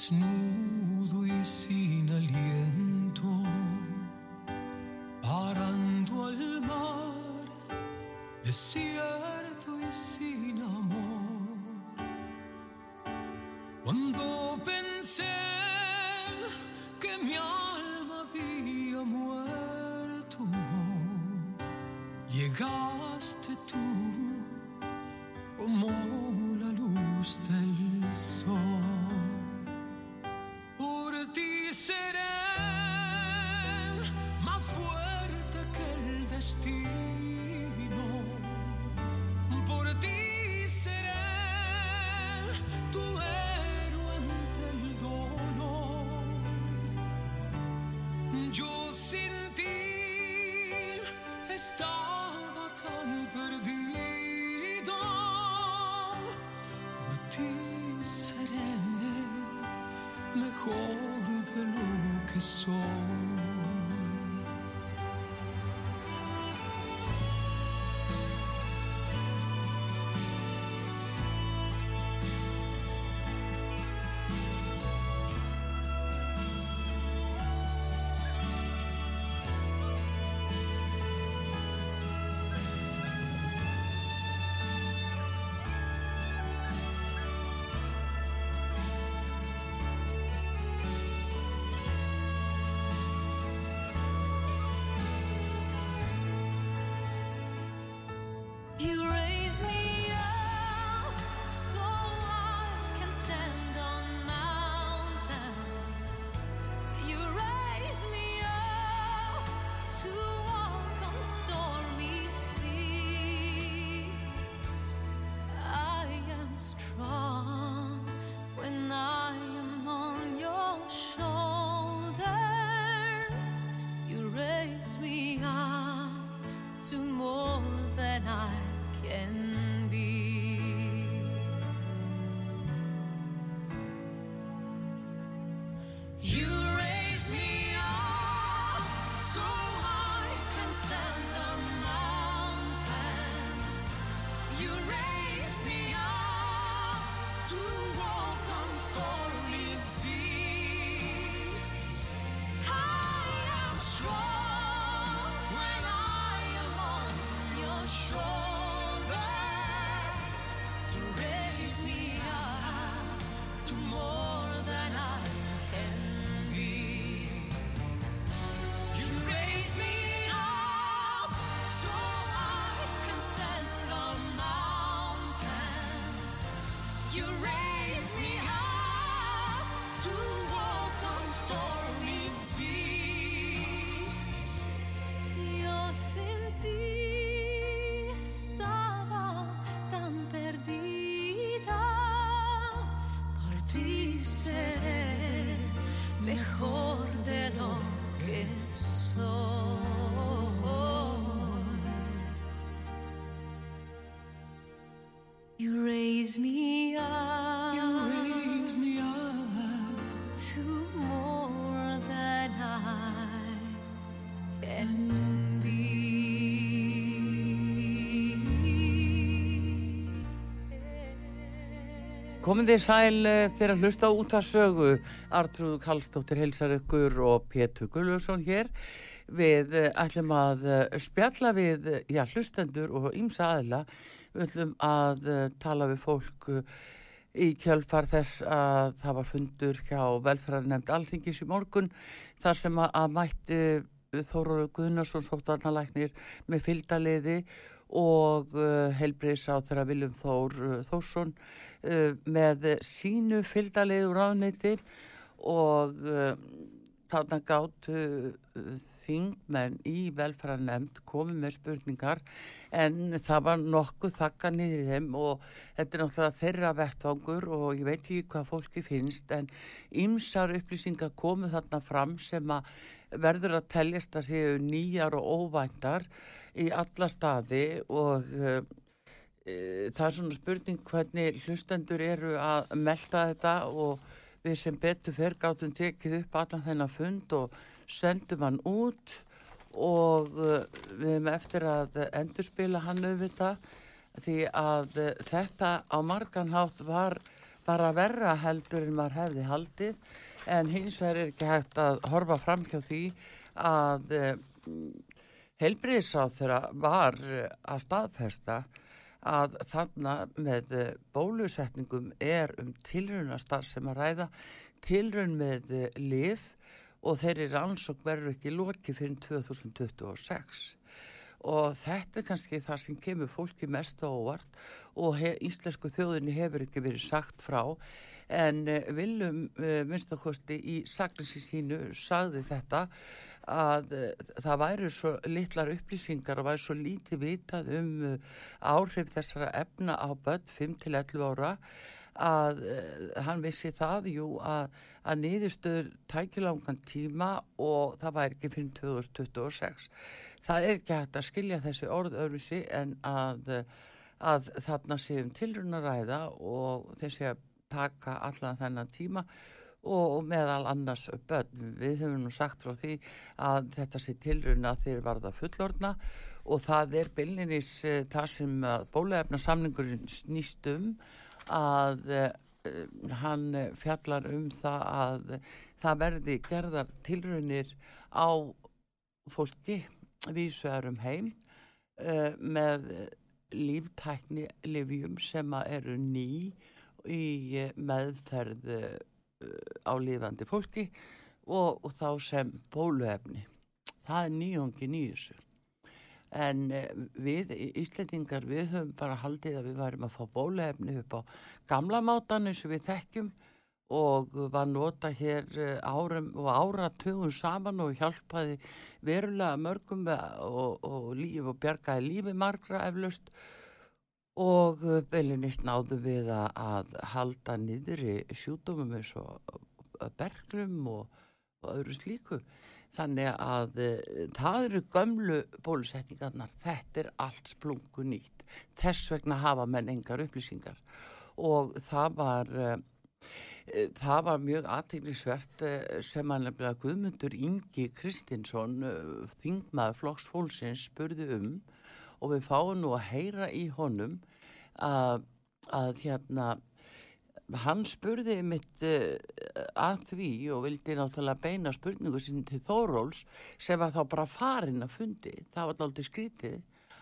Desnudo y sin aliento, parando al mar, desierto y sin amor. Cuando pensé que mi alma había muerto, llegaste tú pessoa. Komið þið sæl eh, fyrir að hlusta út að sögu. Artrúð Kallstóttir helsar ykkur og Pétur Gullarsson hér. Við eh, ætlum að eh, spjalla við já, hlustendur og ímsa aðla Við ætlum að tala við fólk í kjölfar þess að það var fundur hjá velferðarnemnd Alþingis í morgun þar sem að, mætti Þóróru Gunnarsson sóttarnalæknir með fylgdaliði og helbriðs á þeirra Viljum Þór Þórsson með sínu fylgdalið úr áðniti og þarna gáttu uh, þingmenn í velfæranemnd komið með spurningar en það var nokkuð þakka niður í þeim og þetta er náttúrulega þeirra vettvangur og ég veit ekki hvað fólki finnst en ymsar upplýsingar komu þarna fram sem að verður að teljast að séu nýjar og óvæntar í alla staði og uh, uh, það er svona spurning hvernig hlustendur eru að melda þetta og við sem betur fer gáttum tekið upp allan þennan fund og sendum hann út og uh, við hefum eftir að endurspila hann auðvitað því að uh, þetta á margan hátt var bara verra heldur en maður hefði haldið en hins vegar er ekki hægt að horfa fram hjá því að helbriðsáð þeirra var uh, að staðfesta að þarna með eh, bólusetningum er um tilrunastar sem að ræða tilrun með eh, lif og þeirri rannsók verður ekki loki fyrir 2026 og þetta er kannski það sem kemur fólki mest á óvart og he, íslensku þjóðinni hefur ekki verið sagt frá. En Viljum uh, minnstakosti í saklinsi sínu sagði þetta að uh, það væri svo litlar upplýsingar og væri svo lítið vitað um áhrif þessara efna á börn 5-11 ára að hann vissi það jú að, að niðurstöður tækilangan tíma og það væri ekki fyrir 2026 það er ekki hægt að skilja þessi orð öðruvísi en að, að þarna séum tilrunaræða og þessi að taka allan þennan tíma og meðal annars börn. Við höfum nú sagt frá því að þetta sé tilruna þegar varða fullorna og það er byllinis uh, það sem bólefna samningurinn snýst um að uh, hann fjallar um það að það verði gerðar tilrunir á fólki vísvegar um heim uh, með líftækni livjum sem eru ný í eh, meðferð eh, á lifandi fólki og, og þá sem bóluefni. Það er nýjungin í þessu. En eh, við Íslendingar við höfum bara haldið að við varum að fá bóluefni upp á gamla mátan eins og við þekkjum og var nota hér árum og áratugum saman og hjálpaði verulega mörgum og, og líf og bjargaði lífi margra eflaust og uh, beilinist náðu við að, halda niðri sjúdómum eins og berglum og, og öðru slíku. Þannig að uh, það eru gömlu bólusetningarnar, þetta er allt splungu nýtt. Þess vegna hafa menn engar upplýsingar og það var, það var mjög aðteglisvert sem að nefnilega Guðmundur Ingi Kristinsson, þingmaður Flóks Fólksins, spurði um og við fáum nú að heyra í honum að, að hérna hann spurði mitt uh, að því og vildi náttúrulega beina spurningu sinni til Þóróls sem var þá bara farin að fundi. Það var náttúrulega skrítið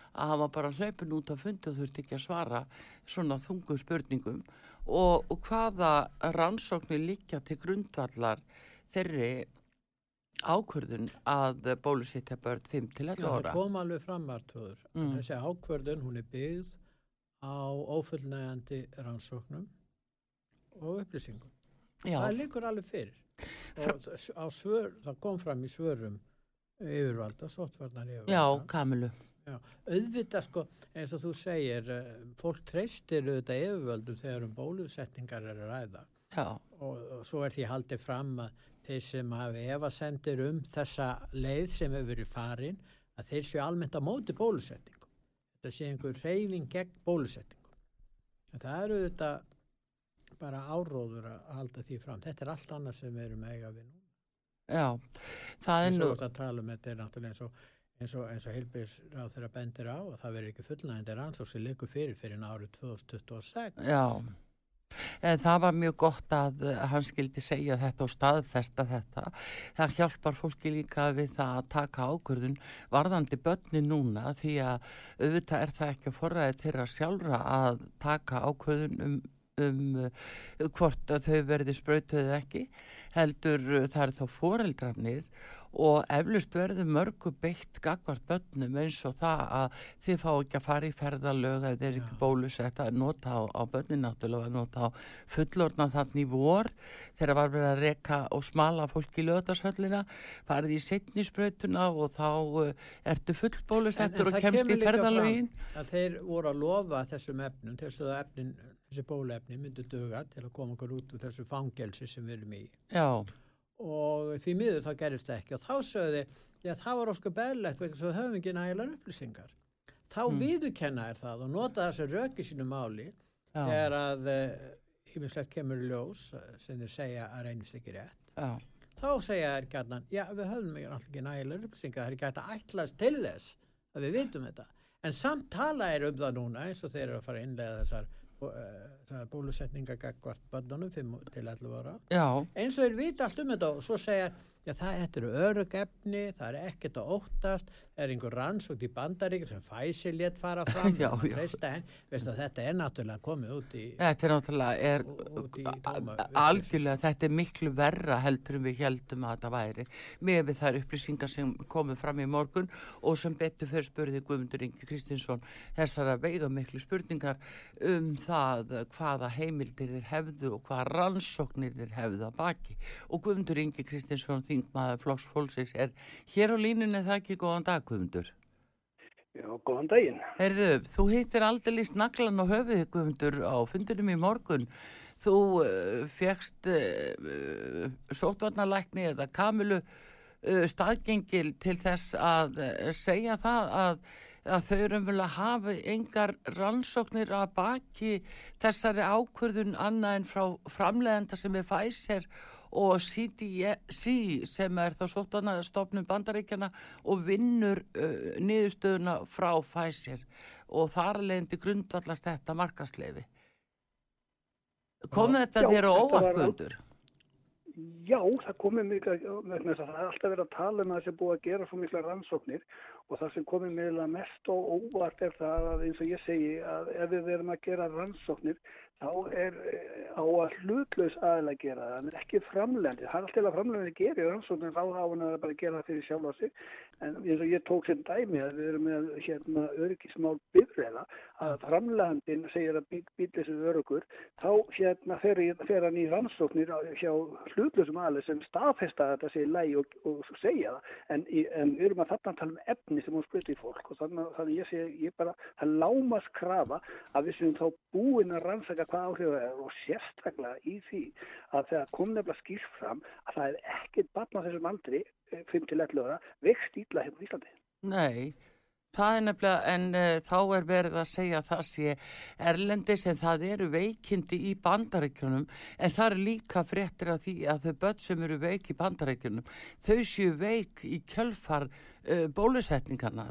að hann var bara hlaupin út að fundi og þurfti ekki að svara svona þungum spurningum. Og, og hvaða rannsóknir líka til grundvallar þeirri ákvörðun að bólusittja börn 5-11 ára. Það kom alveg framartöður. Mm. Þessi ákvörðun hún er byggð á ófullnægandi rannsóknum og upplýsingum. Já. Það likur alveg fyrir. Svör, það kom fram í svörum yfirvalda, sottvarnar yfirvalda. Já, kamilu. Já, auðvitað sko, eins og þú segir, eh, fólk treystir auðvitað yfirvöldum þegar um bólusetningar er að ræða. Já. Og, og svo er því haldið fram að þeir sem hafi evasendir um þessa leið sem hefur verið farin að þeir séu almennt á móti bólusetningum. Þetta sé einhver reyfing gegn bólusetningum. En það eru þetta bara áróður að halda því fram. Þetta er allt annað sem við erum eiga við nú. Já, það er nú... Eins og að tala um þetta er náttúrulega eins og eins og, og heilbíðsráð þeirra bendir á og það verður ekki fullnægendir ansóks sem likur fyrir fyrir árið 2026. Já. Eh, það var mjög gott að hann skildi segja þetta og staðfesta þetta. Það hjálpar fólki líka við það að taka ákvörðun varðandi börni núna því að auðvitað er það ekki að forræði þeirra sjálfra að taka ákvörðun um, um hvort að þau verði spröytuð ekki heldur það er þá foreldrarnir og eflust verður mörgu beitt gagvart börnum eins og það að þið fá ekki að fara í ferðalög ef þeir ekki bólusett að nota á, á börnin náttúrulega að nota á fullorna þannig í vor. Þegar var verið að reka og smala fólk í löðarsöllina farið í setnisbrautuna og þá uh, ertu full bólusettur og kemst í ferðalögin? að þeir voru að lofa þessum efnum þess að efnin, þessi bólefni myndi döga til að koma okkur út úr þessu fangelsi sem við erum í. Já, og því miður þá gerist það ekki. Og þá sögðu þið að það var ósku beðlegt vegna svo höfum ekki nægilegar upplýsingar. Þá mm. viðurkenna er það og nota þessu röki sínu máli Já. þegar að hímislegt kemur í ljós eh, sem þeir segja að reynist ekki rétt. Já, þá segja þær gætnan, já við höfum ekki nægilegar upplýsingar, það er ekki hægt að ætlast til þess að við vitum þetta. En samt tala er um það núna eins og þeir eru að fara að innlega þessar uh, bólusetninga gagvart bönnunum 5 til 11 ára. Já, eins og þeir vita allt um þetta og svo segja já það þetta eru örugefni, það er ekkert að óttast, það er einhver rannsókt í bandarík sem Pfizer létt fara fram Já, og treysta henn, veist að þetta er náttúrulega komið út í þetta er náttúrulega er, í tóma algjörlega, þetta er miklu verra heldur en við heldum að þetta væri með við þær upplýsingar sem komu fram í morgun og sem betur fyrir spurði Guðmundur Ingi Kristinsson þessara veiða miklu spurningar um það hvaða heimildir þeir hefðu og hvaða rannsóknir þeir hefðu að baki. Og Guðmundur Ingi Kristinsson þingmaður Flokks Fólksins er hér á línunni það ekki góðan dag Guðmundur Já, góðan daginn. Herðu, þú hittir aldrei naglan og höfuðið Guðmundur á fundinum í morgun. Þú uh, fegst uh, uh, sótvarnalækni eða kamilu uh, staðgengil til þess að segja það að, að þau eru vel að hafa engar rannsóknir að baki þessari ákvörðun annað en frá framleiðenda sem er Pfizer og CDC sem er þá sótvarnastofnum bandaríkjana og vinnur uh, niðurstöðuna frá Pfizer og þar leðindi grundvallast þetta markasleifi. Kom þetta Já, þér á þetta var óvart, al- Guðmundur? Já, það komið mikið, það er alltaf verið að tala um að það sé búið að gera svo mikla rannsóknir og það sem komið meðlega mest og óvart er það að eins og ég segi að ef við erum að gera rannsóknir þá er eh, á að hlutlaus aðeins að gera það, en ekki framlendi. Það er alltaf að framlendi gerir rannsóknir þá á hann að bara gera það fyrir sjálf á sig. En eins og ég tók sem dæmi að við erum með hérna öryggismál bifræða að framlegandin segir að bíl þessu örugur, þá hérna fer, fer hann í rannsóknir hjá hlutlausum aðeins sem staðfesta að þetta sé í lægi og, og segja það. En, en við erum að þarna tala um efni sem hún spruti í fólk og þannig, þannig ég segi, ég bara, það lámas krafa að við séum þá búin að rannsaka hvað áhrif er og sérstaklega í því að þegar kom nefnilega skýrt fram að það er ekkert barn á þessum aldri, eh, 5-11 ára, vext ítla hérna í Íslandi. Nei, það er nefnilega, en uh, þá er verið að segja að það sé erlendis en það eru veikindi í bandarækjunum en það er líka fréttir af því að þau börn sem eru veik í bandarækjunum, þau séu veik í kjölfar uh, bólusetningarna.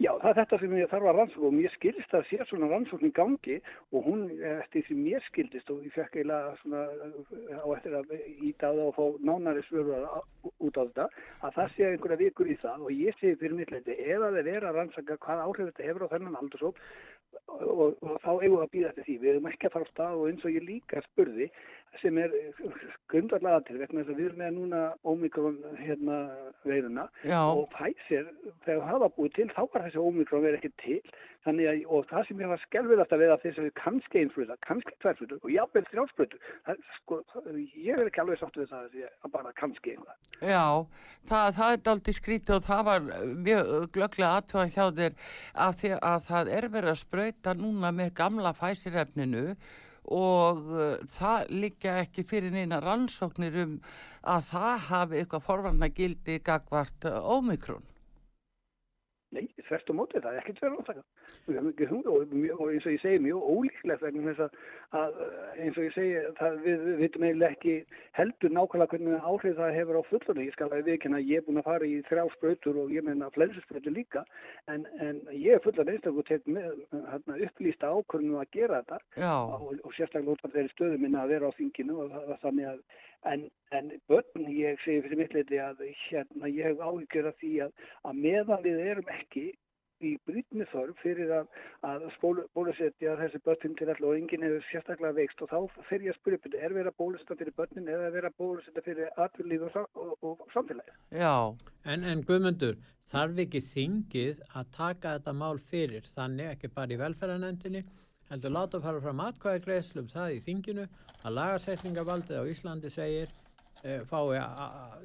Já, það er þetta sem ég þarf að rannsóka og mér skildist að sé svona rannsókn í gangi og hún, eftir því mér skildist og ég fekk eiginlega svona eh, á eftir að íta á það og fá nánari svörur út á þetta, að það sé einhverja vikur í það og ég segi fyrir mitt leiti ef að þeir eru að rannsaka hvað áhrif þetta hefur á þennan aldursóp og, og þá eigum við að býða eftir því. Við erum ekki að fara á stað og eins og ég líka spurði sem er grundarlega til vegna þess að við erum með núna ómikron hérna veiruna. Já, og Pfizer, þegar það var búið til þá var þessi ómikrón verið ekki til. Þannig að, og það sem ég var skelvilegt að veða þess að við kannski einfluta, kannski tværflutu og jáfnvel þrjálfsflutu sko, það- ég er ekki alveg sáttu það að ég- að bara kannski einhvað já, það, það er daldið skrítið og það var mjög glögglega aðtöða hjá þér því að það er verið að sprauta núna með gamla fæsirefninu og uh, það liggja ekki fyrir neina rannsóknir um að það hafi eitthvað forvarna gildi gagvart uh, ómikrón. Nei, þvert á móti, það er ekkert verið. Og, mjög- og eins og ég segi, mjög ólíklegt vegna þess að, að eins og ég segi, það, við, vitum eiginlega ekki heldur nákvæmlega hvernig áhrif það hefur á fullorði. Ég skal að viðkynna að ég er búin að fara í þrjá sprautur og ég meina flensusprautur líka, en, en ég er fullan einstaklega og tek með hérna, upplýsta ákvörnum að gera þetta. Og, og sérstaklega út af þeirri stöðu minna að vera á þinginu og það þannig að en, en börn, ég segi fyrir mitt leiti að hérna, ég hef áhyggjur af því að, að meðan við erum ekki í brýtni þörf fyrir að, að bólusetja þessi börnin til allir og enginn hefur sérstaklega veikst og þá fer ég að spyrja upp er verið að bólusetja fyrir börnin eða er verið að bólusetja fyrir atvinnlíf og, og, og samfélagi. Já, En, en Guðmundur, þarf ekki þingið að taka þetta mál fyrir þannig ekki bara í velferðanendinni heldur láta fara fram atkvæði greiðslu um það í þinginu að lagasetningavaldið á Íslandi segir e, fái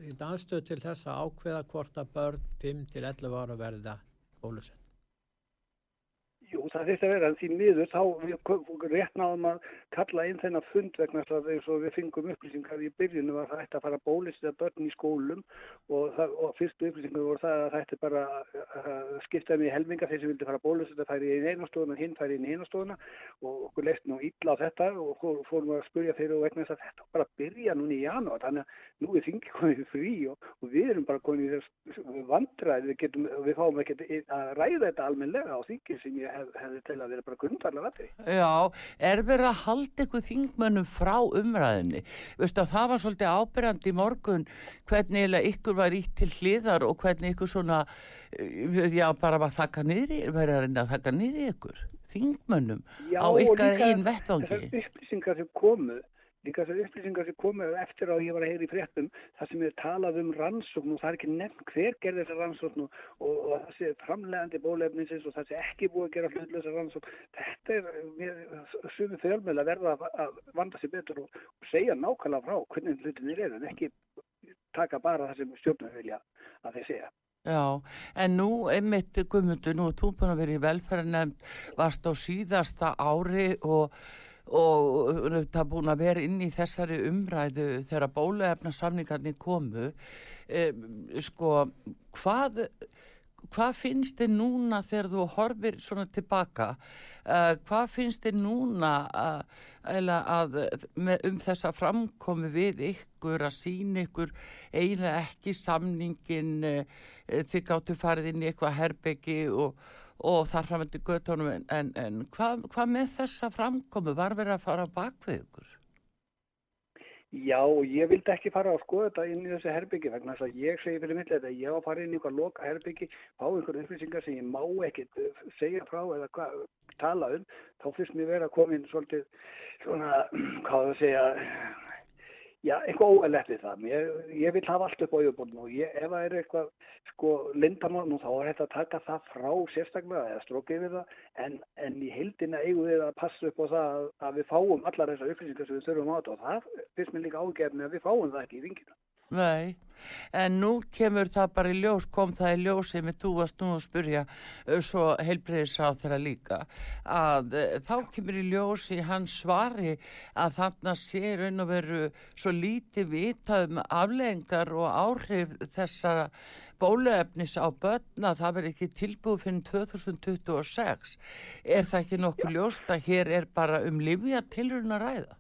í danstöð til þess að ákveða hvort að börn 5 til 11 ára verða bólusett. Jú, það þurfti að vera en því miður þá við rétt náðum að kalla inn þennan fund vegna þess að eins og við fengum upplýsingar í byrjunu var það ætti að fara að bólisita börn í skólum og, það, og fyrstu upplýsingar voru það að það ætti bara að skipta þeim í helminga þeir sem vildi fara að bólisita færi í eina stofuna, hinn færi í eina stofuna og okkur leist nú illa á þetta og fór- fórum að spurja þeir og vegna þess að þetta bara byrja núna í janúar þannig að nú er þingi komið frí og, og við erum bara komið í þess vandræði við, getum, við fáum ekki að ræða þetta almennilega á þingi sem ég hef, hefði til að vera bara grundarlega vatri. já, er verið að halda ykkur þingmönnum frá umræðinni? Veistu að það var svolítið ábyrjandi í morgun hvernig ykkur var ítt til hliðar og hvernig ykkur svona, eh, já, bara var þakka niðri, verið að reyna að þakka niðri ykkur, þingmönnum, Já, á og ykkar líka einn vettvangi. Þessar upplýsingar sem komu, líka þessar upplýsingar sem komu eftir á ég var að heyra í fréttum, það sem er talað um rannsókn og það er ekki nefn hver gerði þessar rannsókn og, og, og það sé framlegandi bólefninsins og það sé ekki búið að gera hlutlösa rannsókn. Þetta er, sumi fjölmjöla verða að, vanda sér betur og, og segja nákvæmlega frá hvernig hlutinir eru en ekki taka bara það sem stjórnum vilja að þeir segja. Já, en nú einmitt Guðmundur, nú er þú búin að vera í velferðarnefnd, varst á síðasta ári og, og það búin að vera inn í þessari umræðu þegar bóluefna samningarnir komu. E, sko, hvað, hvað finnst þið núna þegar þú horfir svona tilbaka? Uh, hvað finnst þið núna uh, eiginlega að, með, um þessa framkomi við ykkur að sína ykkur eiginlega ekki samningin uh, þið gáttu farið inn í eitthvað herbyggi og, og þar framöndi göttunum en, en, en hvað, hvað með þessa framkomi var verið að fara bak við ykkur? Já, ég vildi ekki fara að skoða þetta inn í þessu herbyggi vegna þess að ég segi fyrir mitt þetta, ég á að fara inn í eitthvað loka herbyggi, fá einhverju upplýsingar sem ég má ekkit uh, segja frá eða hva, tala um, þá fyrst mér vera að koma inn svolítið svona, hvað það segja, já, eitthvað óæðlegt við það. Ég, ég vil hafa allt upp á yfirbórnum og ég, ef það er eitthvað sko lindamál nú þá er þetta að taka það frá sérstaklega eða strókið við það en, en í heildina eigum við að passa upp á það að, að við fáum allar þessar upplýsingar sem við þurfum á þetta og það finnst mér líka ágefni að við fáum það ekki í vingina. Nei, en nú kemur það bara í ljós, kom það í ljós sem þú varst nú að spurja uh, svo heilbreyðisráð þeirra líka að uh, þá kemur í ljós í hans svari að þarna sé raun og veru svo lítið vitað um afleðingar og áhrif þessara bóluefnis á börna, það verður ekki tilbúið fyrir 2026. Er það ekki nokkuð ljóst að hér er bara um livja tilruna ræða?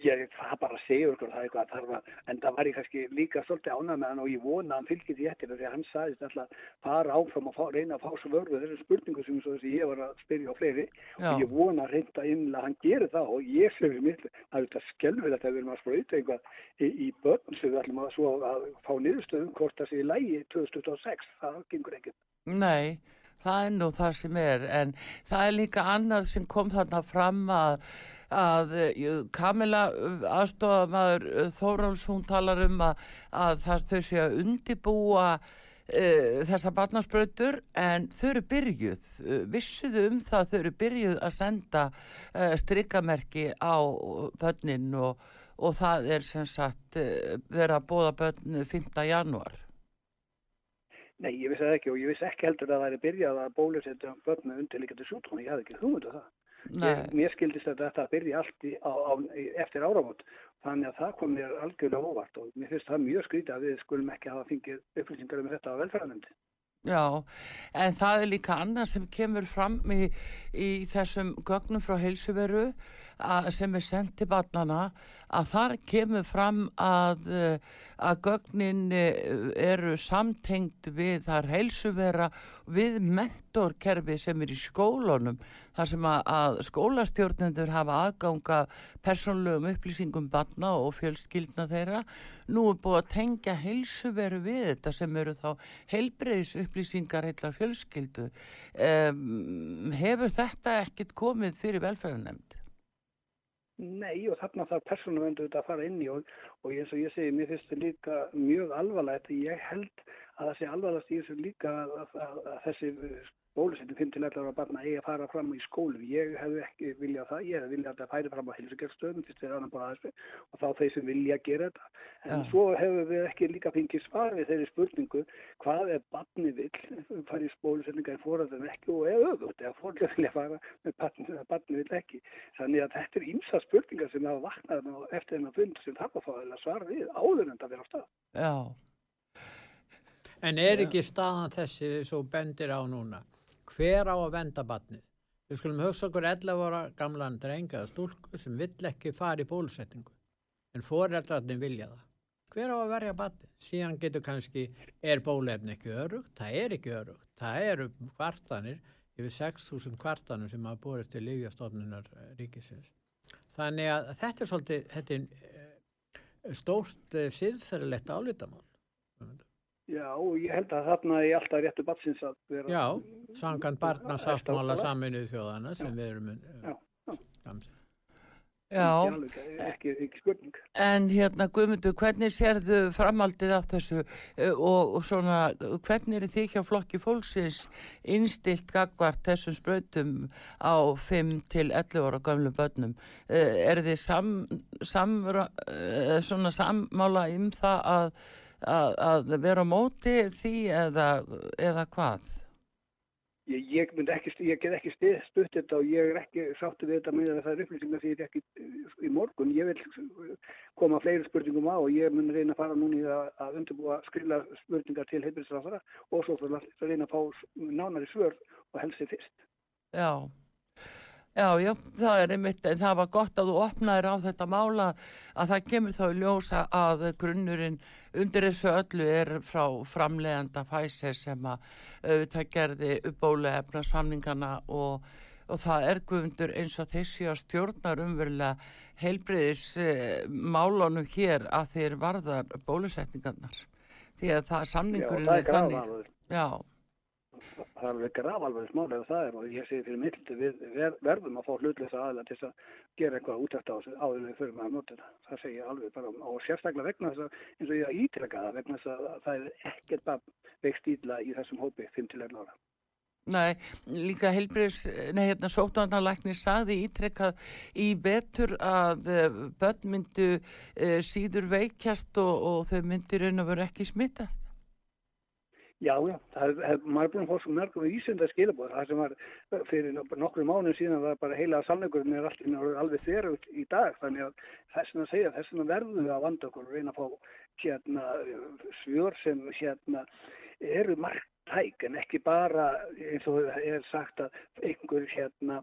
Ég, það bara segjur okkur það eitthvað þarf að, en það var ég kannski líka svolítið ánað með hann og ég vona að hann fylgir því eftir því að hann sagðist alltaf fara áfram og fá, reyna að fá svo vörðu þessum spurningu sem ég var að spyrja á fleiri Já. og ég vona að reynda innlega að hann gerir það og ég sem við mitt, það er þetta skelfið að við erum að sprauta eitthvað í, í börn sem við ætlum að, að fá niðurstöðum hvort það sé í lægi 2026, það gengur ekkert. Nei, það er er er líka að, eh, Kamila aðstofamaður Þóráls hún talar um að, að þau sé að undibúa uh, þessa barnasprautur en þau eru byrjuð, vissuðu um það þau eru byrjuð að senda uh, strikkamerki á börnin og, og það er sem sagt vera að bóða börn 5. janúar. Nei, ég vissi það ekki og ég vissi ekki heldur að það væri byrjað að bólusetja börn með undirlíkjandi sjúkdóma, ég hafði ekki hugmynd af það. Ég, mér skildist að þetta byrja allt í, á, á, eftir áramót. Þannig að það kom mér algjörlega óvart og mér finnst það mjög skrítið að við skulum ekki hafa fengið upplýsingar um þetta á velferðarnefndi. Já, en það er líka annað sem kemur fram í, í þessum gögnum frá heilsuveru sem er sendt til barnana að þar kemur fram að, eh, að gögnin eh, eru samtengt við þar heilsuvera við mentorkerfi sem er í skólunum þar sem að, að skólastjórnendur hafa aðganga persónlegum upplýsingum barna og fjölskyldna þeirra nú er búið að tengja heilsuveru við þetta sem eru þá heilbreyðis upplýsingar heillar fjölskyldu um, hefur þetta ekkit komið fyrir velferðarnemnd? Nei og þarna þarf persónuvendu þetta að fara inn í og, og eins og ég segi, mér finnst þetta líka mjög alvarlegt. Ég held að það sé alvarlegast í þessu líka að, að, að þessi bólusetning 5-11 ára barna eigi að fara fram í skólum. Ég hef ekki viljað það, ég hef viljað að það færi fram á helsugjörnstöðum fyrst þegar annar bara aðeins og þá þeir sem vilja gera þetta. En Já. svo hefur við ekki líka fengið svar við þeirri spurningu hvað er barni vill fara í bólusetninga í fóræðum ekki og eða öfugt eða fórlega vilja fara með barni, barni vill ekki. Þannig að þetta er ímsa spurningar sem hafa vaknað eftir þennan fund sem þarf að fá að svara við áður en það vera á stað. Já, En er ekki staðan þessi svo bendir á núna? Hver á að venda barnið? Við skulum hugsa okkur 11 ára gamlan drenga eða stúlku sem vill ekki fara í bólusetningu. En foreldrarnir vilja það. Hver á að verja barnið? Síðan getur kannski, er bólefni ekki örugt? Það er ekki örugt. Það eru kvartanir, yfir 6.000 kvartanir sem hafa borist til Lífjastofnunar ríkisins. Þannig að þetta er svolítið, þetta er eh, stórt uh, siðferðilegt álítamál. Já, og ég held að þarna er alltaf réttu batsins að vera... Já, sangan barnasáttmála saminuð þjóðana sem við erum Já, uh, samsett. já. Ekki, alveg, ekki, ekki spurning. En hérna Guðmundur, hvernig sérðu framaldið af þessu eh, og, og svona, hvernig er þið hjá flokki fólksins innstilt gagvart þessum sprautum á 5 til 11 ára gamlu börnum? Eh, Er þið sam, sam, svona sammála um það að, að, að vera á móti því eða, eða hvað? Ég, ég myndi ekki, ég get ekki stutt þetta og ég er ekki sáttu við þetta með er upplýsingar því ég er ekki í morgun. Ég vil koma fleiri spurningum á og ég mun reyna að fara núni að, að undirbúa skrila spurningar til heilbjörnsrafara og svo fyrir að reyna að fá nánari svör og helst þið fyrst. Já, já, já, það er einmitt, en það var gott að þú opnaðir á þetta mála að það kemur þá í ljósa að grunnurinn undir þessu öllu er frá framleganda Pfizer sem að auðvitað gerði bóluefna samningana og, og það er guðundur eins og þessi að stjórnar umverulega heilbriðis málunum hér að þeir varðar bólusetningarnar. Því að það samningurinn er þannig. Já, Það er alveg grafalveg smál ef það er og ég segi fyrir mitt við ver, verðum að fá hlutleysa aðeins til að gera eitthvað útæft á þessu áður við fyrir maður að nota þetta. Það segi ég alveg bara og sérstaklega vegna þess að eins og ég að ítreka það vegna þess að það er ekkert bara veikst ídla í þessum hópi 5-11 ára. Nei, líka heilbriðs, nei hérna sóttanarlæknir sagði ítrekkað í betur að uh, börn myndu uh, síður veikjast og, og þau myndir raun og veru ekki smittast. Já, já, það er, maður er búin að fá svo mörgum ísenda skilabóð. Það sem var fyrir nokkru mánu síðan var bara heila sannleikurinn er allt alveg þeirra í dag. Þannig að þess að segja, þess að verðum við að vanda okkur og reyna að fá hérna svör sem hérna eru margtæk en ekki bara eins og er sagt að einhver hérna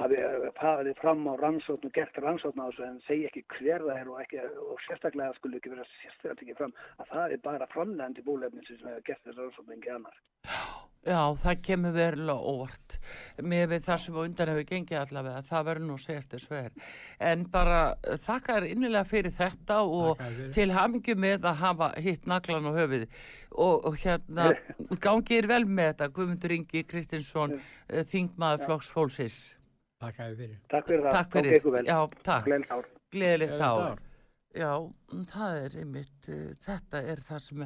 hafi farið fram á rannsókn og gert rannsókn á þessu en segja ekki hver það er og, ekki, og sérstaklega skulle ekki vera sérstaklega tekið fram að það er bara framlegandi bólefni sem hefur gert þessu rannsókn en ekki annar. Já, það kemur verulega óvart með við það sem undan hefur gengið allavega, það verður nú þess verð. En bara eh, þakka þér innilega fyrir þetta og fyrir. til hamingju með að hafa hitt naglan á höfuði og, og hérna gangið er vel með þetta, Guðmundur Ingi Kristinsson, eh, þingmaður flokks fólksins. Takk fyrir. Takk fyrir það. Takk fyrir. vel. Já, takk. Gleðilegt ár. Gleðilegt ár. Já, það er einmitt, uh, þetta er það sem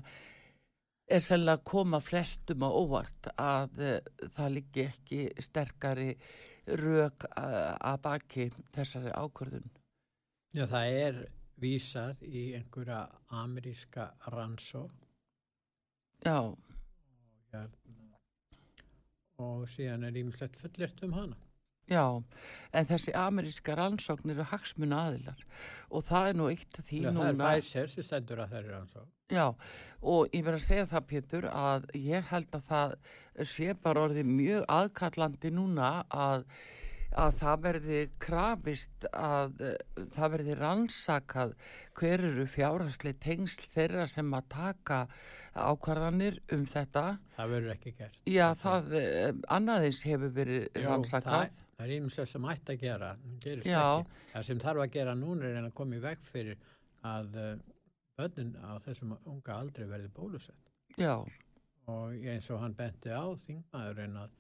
er sérlega að koma flestum á óvart að uh, það liggi ekki sterkari rök uh, að baki þessari ákvörðun. Já, það er vísað í einhverja ameríska rannsó Já, hérna, og síðan er ímislegt fullert um hana. Já, en þessi ameríska rannsókn eru hagsmuna aðilar og það er nú eitt af því Já, það er núna. Pfizer sem stendur að þeirri rannsó. Já, og ég verð að segja það Pétur að ég held að það sé bara orðið mjög aðkallandi núna að að það verði krafist að uh, það verði rannsakað hver eru fjárhansli tengsl þeirra sem að taka ákvarðanir um þetta. það verður ekki gert. Já, það uh, annaðins hefur verið rannsakað. það, það er ímslega sem ætti að gera. Það sem þarf að gera núna er að koma í veg fyrir að uh, börnin á þessum unga aldrei verði bólusett. Já, Og eins og hann benti á þingmaðurinn að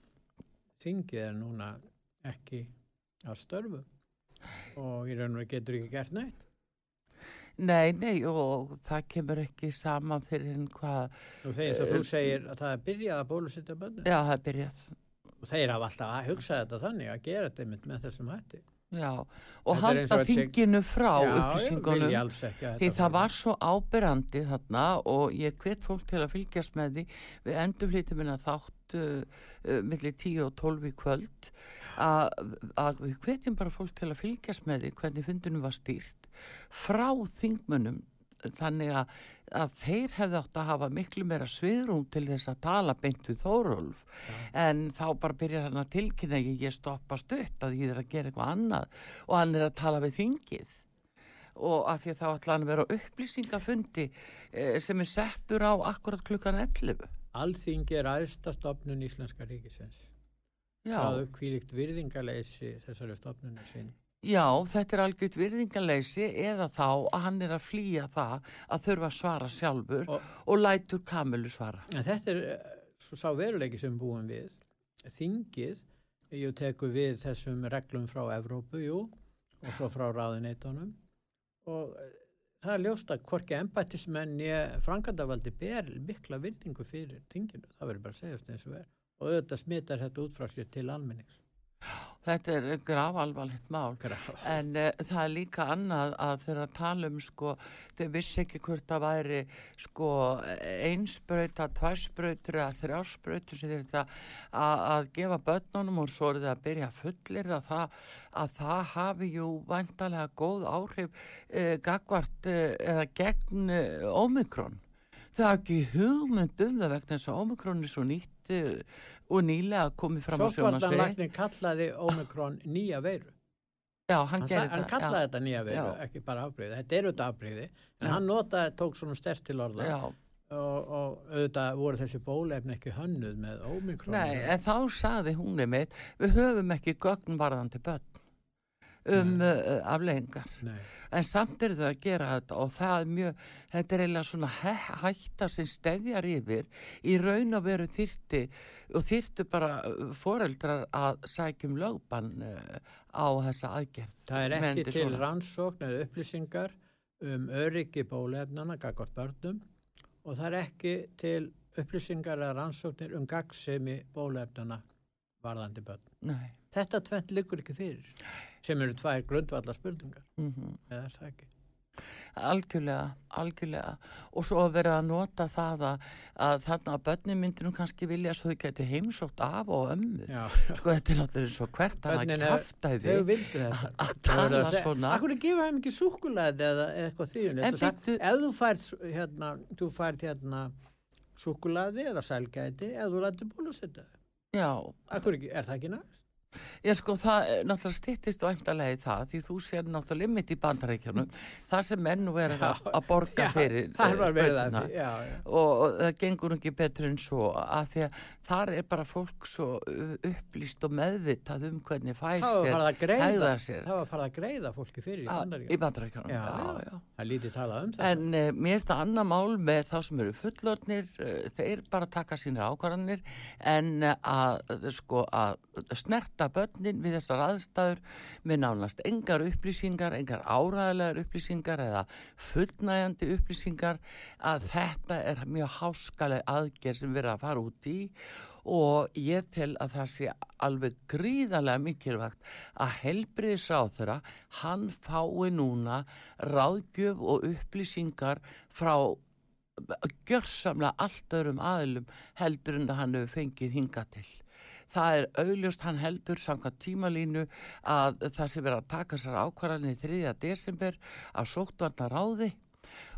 þingið er núna ekki að störfu og í raun og veru getur ekki gert neitt. nei, nei og það kemur ekki saman fyrir en hvað, Og þegar eins og Eh, þú segir að það er byrjað að bólusetja börnin. já, það er byrjað. Og þeir hafa alltaf að hugsa þetta þannig að gera þetta einmitt með þessum hætti. Já, og halda að þinginu frá Já, já, upplýsingunum. alls ekki að Því það var svo ábyrrandi þarna og ég hvet fólk til að fylgjast með því við endurflýtum minna þátt uh, uh, millir 10 og 12 í kvöld að, að við hvetjum bara fólk til að fylgjast með því hvernig fundunum var stýrt frá þingmunum þannig að, að þeir hefði átt að hafa miklu meira sviðrúm til þess að tala beint við Þórólf. En þá bara byrjar hann að tilkynna ég, ég stoppa stutt að ég er að gera eitthvað annað. Og hann er að tala við þingið. Og að því að þá ætla hann að vera upplýsingafundi eh, sem er settur á akkurat klukkan 11 Alþingi er aðsta stopnun Íslenska ríkisins. já, Það er kvílikt virðingaleysi þessari stopnunu sín. Já, þetta er algjört virðingaleysi eða þá að hann er að flýja það að þurfa að svara sjálfur og, Og- lætur kamilu svara En þetta er eh, svo sá veruleiki sem búum við. Þingið, jú, tekur við þessum reglum frá Evrópu, jú, og svo frá ráðuneytunum. Og eh, það er ljóst að hvorki embættismenn ég frangandavaldi ber mikla virðingu fyrir þinginu. Það verður bara að segjast eins og er. Og auðvitað smittar þetta út frá sér til almennings. Þetta er graf alvarlegt mál Graf. En uh, það er líka annað að þeirra tala um sko, þau vissi ekki hvort það væri sko einsbrauta, tværsbrautur eða þrjásbrautur sem þetta að, gefa börnunum og svo er það að byrja fullir að það, að það hafi jú vantalega góð áhrif uh, gagvart uh, eða gegn Omikron. Það er ekki hugmynd um það vegna þess að Omikron er svo nýtt og nýlega komið fram á sjómasvið. Sóttvartanlæknir kallaði Omikron nýja veiru. Já, hann, Hann, hann kallaði þetta nýja veiru, Já. ekki bara afbreyði. Þetta er auðvitað afbreyði, en Já. hann notaði, tók svona stert til orða Já, og, og auðvitað voru þessi bólefni ekki hönnuð með Omikron. Nei, en þá sagði hún einmitt, við höfum ekki gögnvarðandi börn um Nei. uh, afleggingar. Nei. En samt er þau að gera þetta og það er mjög, þetta er eiginlega svona hæ, hætta sem stefjar yfir í raun og veru þyrti og þyrtu bara uh, foreldrar að sækjum lögbann uh, á þessa aðgerð. Það er ekki Mendi til rannsókn eða upplýsingar um öryggi bólefnana gagvart börnum og það er ekki til upplýsingar eða rannsóknir um gagsemi bólefnana varðandi börn. Nei. Þetta tvent liggur ekki fyrir sem eru tvær grundvallar spurningar Mm eða er það ekki? Algjörlega, algjörlega. Og svo að vera að nota það að, að þarna að börnin myndir nú kannski vilja svo þau geti heimsótt af og ömmu. Já, sko þetta er náttúrulega svo hvert hann að kæfta því að tala svona. Akkur gefa þeim ekki súkulaði eða eitthvað því. Ef þú fært hérna, þú fært hérna súkulaði eða sælgæti eða þú lætur bólusetta. já, Akkur ekki, er það ekki næst? Ég sko það er náttúrulega styttist og eintalegi það því þú sér náttúrulega mitt í bandarækjunum það sem menn er að, Já, að borga Já, fyrir það eh, að já, já. og, og það gengur ekki betur en svo að því að þar er bara fólk svo uh, upplýst og meðvitað um hvernig Það fæsir að hegða sér það var farið að greiða fólki fyrir í Ah, í bandarækjunum Já, já, já. já. Það lítið talað um þetta. En uh, mér finnst það annar mál með þá sem eru fullornir, uh, þeir bara taka sínir ákvarðanir en uh, að, sko, að snerta börnin við þessar aðstæður með nánast engar upplýsingar, engar áræðilegar upplýsingar eða fullnægjandi upplýsingar að þetta er mjög háskaleg aðgerð sem verið að fara út í og ég tel að það sé alveg gríðarlega mikilvægt að helbriðisráð þeirra hann fái núna ráðgjöf og upplýsingar frá gjörsamlega allt öðrum aðilum heldur en að hann hefur fengið hinga til. Það er augljóst hann heldur samkvæmt tímalínu að það sé verið að taka sér ákvarðanir 3. desember af sóttvarnar ráði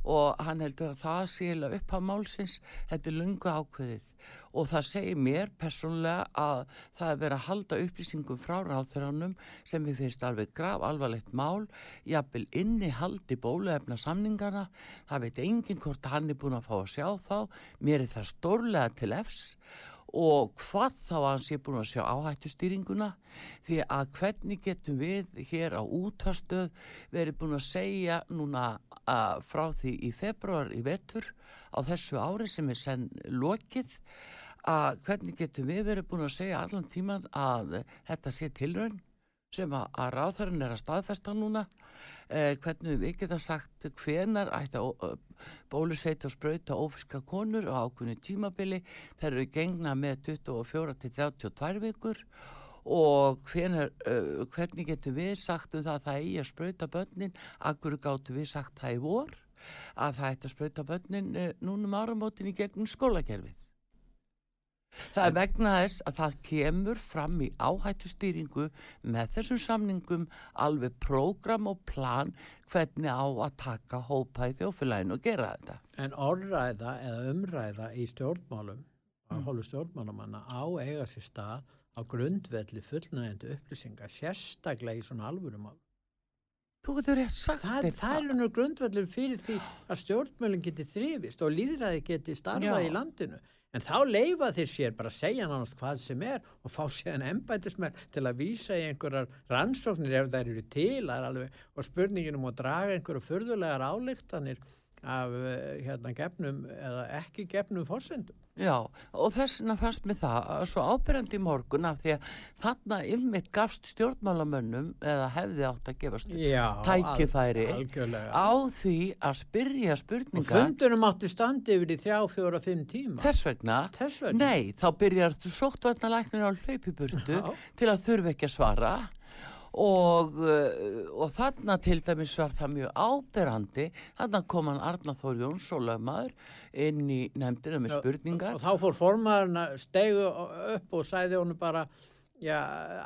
og hann heldur að það síla upp á málsins, þetta er lungu ákveðið. Og það segir mér persónlega að það er verið að halda upplýsingum frá ráþurannum sem við finnst alveg grav alvarlegt mál, jafnvel inni haldi bóluefna samningana, það veit enginn hvort hann er búin að fá að sjá þá, mér er það stórlega til efs og hvað þá að hans er búin að sjá áhættustýringuna? Því að hvernig getum við hér á útastöð verið búin að segja núna uh, frá því í februar í vetur á þessu ári sem er senn lokið að hvernig getum við verið búin að segja allan tíman að þetta sé tilraun sem að, að ráðarinn er að staðfesta núna eh, hvernig við geta sagt hvenar ætti að bólusveita og spröyta ófiska konur á ákunni tímabili. Þeir eru gengna með 24 til 32 vikur. Og hvenar, uh, hvernig getum við sagt um það að það eigi að spröyta börnin? Akkur gáttu við sagt það í vor? Að það ætti að spröyta börnin uh, núnum áramótin í gegnum skólakerfið Það er vegna þess að það kemur fram í áhættustýringu með þessum samningum alveg prógram og plan hvernig á að taka hópa í þjófélaginu og gera þetta. En orðræða eða umræða í stjórnmálum, Mm. hólu stjórnmálumanna á eiga sér stað á grundvelli fullnægjandi upplýsingar, sérstaklega í svona alvörumál. Þú getur rétt sagt Það, þér það er nú grundvellur fyrir því að stjórnmálinn geti þrifist og líðræði geti starfað Já. í landinu. En þá leifa þeir sér bara að segja nánast hvað sem er og fá séðan embætismenn til að vísa í einhverjar rannsóknir ef þær eru til það er alveg, og spurningin um að draga einhverju furðulegar álíktanir af eh, hérna gefnum eða ekki gefnum fórsendum. Já, og þess vegna fannst mér það að svo ábyrjandi í morgun af því að þarna ymmit gafst stjórnmálamönnum eða hefði átt að gefast Já, Tækifæri al- á því að spyrja og spurninga fundunum átti standi yfir í þrjá, fjóra, fimm tíma. þess vegna? Þess vegna. Nei, þá byrjar sóttvarnalæknir á hlaupiburtu til að þurfa ekki að svara og, uh, og þarna til dæmis var það mjög áberandi. Þarna kom hann Arna Þór Jóns og lögmaður inn í nefndina með spurningar. og þá fór formaðurinn að stegu upp og sæði honum bara já,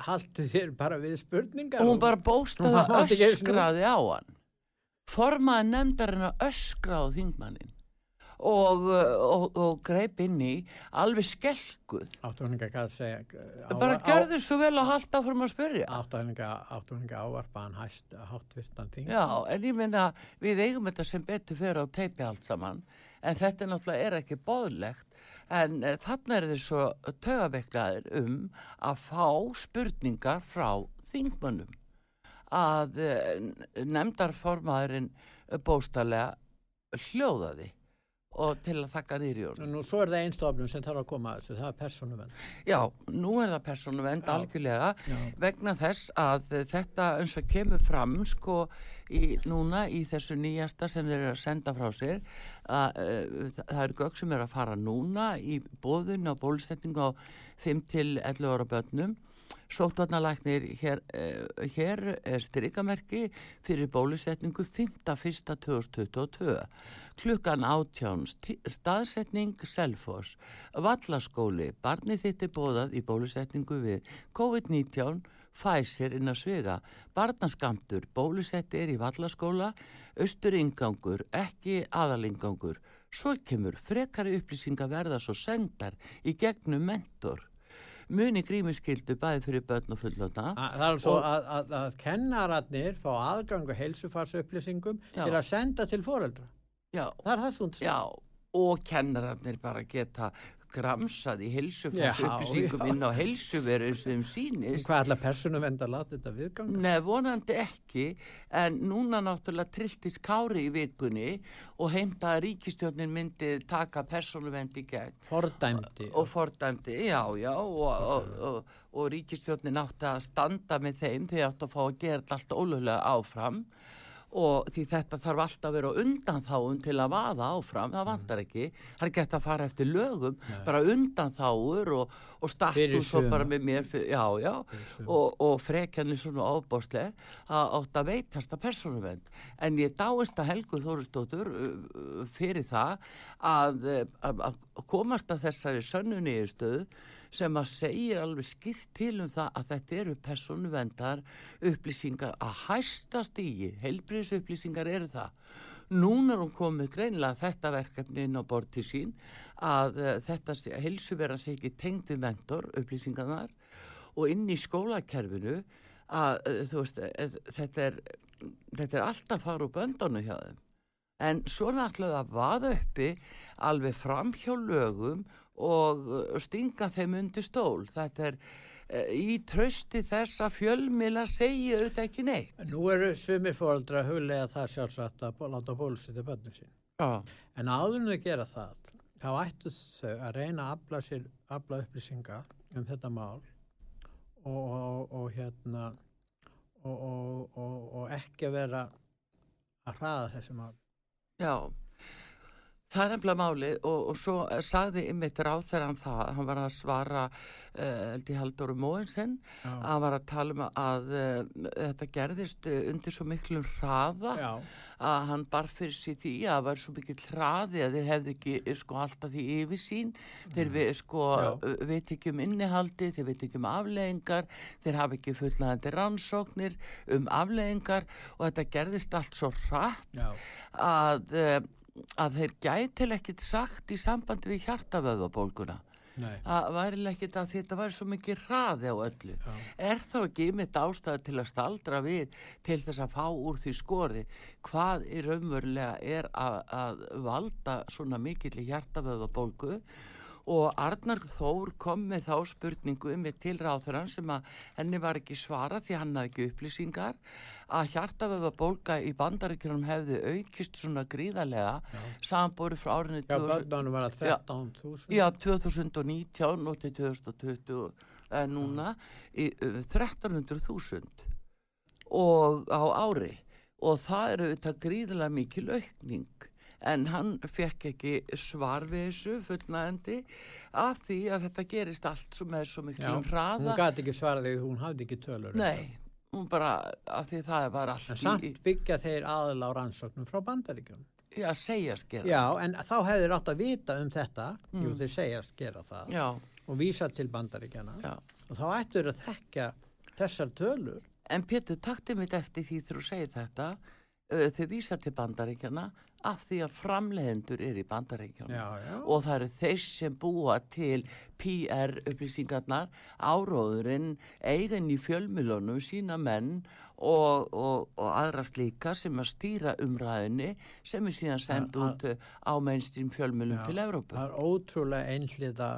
haldi þér bara við spurningar. Og hún bara bóstaði öskraði á hann. Formaði nefndarinn að öskraði þingmannin og, uh, og, og greip inn í alveg skelkuð. Áttu hann ekki að segja á, bara gjörðu svo vel að halda áfram að spyrja. Áttu hann ekki að áttu hann ekki að ávarpa hann hæst háttvirtan ting Já, en ég meina við eigum þetta sem betur fyrir á teipi allt saman en þetta náttúrulega er ekki boðlegt. En e, þarna er þeir svo tögaveiklaðir um að fá spurningar frá þingmönnum. Að nefndarformaðurinn bóstalega hljóðaði og til að þakka nýri jórn. nú svo er það einstofnum sem þarf að koma að þessu það er persónuvenn Já, nú er það persónuvend Já. algjörlega Já. vegna þess að þetta eins og kemur fram sko í, núna í þessu nýjasta sem þeir eru að senda frá sér að uh, það eru gögg sem eru að fara núna í bóðun og bólusetningu á 5 til 11 ára börnum Sótvarnalæknir hér, uh, hér er strykamerki fyrir bólusetningu 5.1.2022 klukkan átján staðsetning Selfoss Vallaskóli, barnið þitt er bóðað í bólusetningu við COVID-19 Pfizer inn að svega barnaskamtur, bólusetti er í Vallaskóla austur ingangur, ekki aðalingangur svo kemur frekari upplýsinga verða svo sendar í gegnum mentor. Muni grímuskyldu bæði fyrir börn og fullotna það er svo Og- að, að, að kennararnir fá aðgangu heilsufarsupplýsingum Já. til að senda til foreldra já, það er það svona já, og kennararnir bara geta gramsað í heilsufars Já, upplýsingum já. inn á heilsuveru eins og þeim sýnist hvað ætla persónuvenn að láta þetta viðganga? Nei, vonandi ekki, en núna náttúrulega trilltist Kári í vikunni og heimta að ríkistjórnin myndi taka persónuvendi gegn. Fordæmdi. Og fordæmdi, já, já, og, og, og, og ríkistjórnin átti að standa með þeim því átti að fá að gera allt ólulega áfram. og því þetta þarf alltaf að vera á undanþáum til að vaða áfram, það vantar ekki. Það er gett að fara eftir lögum bara undanþáur og, og Fyrir svo suma. bara með mér fyrir, já, já, og, og frekjarnir svona ábásleg að átt að veitast að persónuvend en ég dáist að Helgu Þóristóttur fyrir það að, að, að komast að þessari sönnu niðurstöðu sem að segir alveg skipt til um það að þetta eru persónuvendar upplýsingar. Að hæsta stígi, heilbriðs upplýsingar eru það. Núna er hún komið greinlega þetta verkefni inn á borð til sín að uh, þetta hilsuverðan sé ekki tengd við mentor upplýsingarnar. Og inn í skólakerfinu að uh, þú veist uh, þetta er, þetta er alltaf fara úr böndanu hjá þeim. En svona ætlaði að vaða uppi alveg fram hjá lögum og uh, stinga þeim undir stól þetta er uh, í trösti þess að fjölmila segja auðvitað ekki neitt Nú eru sumir fóaldra að huglega það sjálfsagt að láta bólusetja börnum sín. Já, En áður en þau gera það, þá ættu þau að reyna að afla, sér, afla upplýsinga um þetta mál og, og, og hérna og, og, og, og ekki að vera að hraða þessu mál. já Það er nefnilega máli og, og svo eh, sagði ymmit ráð þegar hann það, hann var að svara uh, held í Halldóru Móinsen Já. að var að tala um að uh, þetta gerðist uh, undir svo miklum hraða Já, að hann bar fyrir sig því að það var svo mikill hraði að þeir hefðu ekki eh, sko alltaf því yfirsýn þeir við, sko Já. uh, veit ekki um innihaldi, þeir veit ekki um afleðingar þeir hafa ekki fullnaðandi rannsóknir um afleðingar og þetta gerðist allt svo hratt já, að, uh, að þeir gætil ekkit sagt í sambandi við hjartavöðabólguna að væri ekkit að þetta væri svo mikið hraði á öllu. Já. er þá ekki ymitt ástæða til að staldra við til þess að fá úr því skori hvað í raunverulega er að, að valda svona mikill í hjartavöðabólgu og Arnar Þór kom með þá spurningu með til ráþurann sem að henni var ekki svara því hann hafði ekki upplýsingar að hjartavöðabólga í bandaríkjunum hefði aukist svona gríðarlega samanbúri frá árinu Já, 2000 börnunum var að Já. 13.000. Já, 2019 og til 2020 eh, núna í uh, 1300.000 og á ári og það eru þetta gríðilega mikil aukning en hann fekk ekki svar við þessu fullnæðandi af því að þetta gerist allt svo með svo Já, miklum hún hraða gæti ekki svara því, hún hafði ekki tölur. um. Nei, bara af því það var allt samt í, byggja þeir aðal á rannsóknum frá bandaríkjum. já, segjast gera Já, en þá hefur átt að vita um þetta, jú Mm. þeir segjast gera það já, og vísa til bandaríkjana já. og þá ættur að þekka þessar tölur. En Pétur, taktið mitt eftir því þú segir þetta, þau vísa til bandaríkjana af því að framleiðendur er í bandaríkjana. Já, já. Og það eru þeir sem búa til PR upplýsingarnar, áróðurinn, eigin í fjölmilunum, sína menn og, og, og aðra slíka sem að stýra umræðinni sem er síðan sendt út uh, á mainstream fjölmilum Já, til Evrópu. Það er ótrúlega einhliða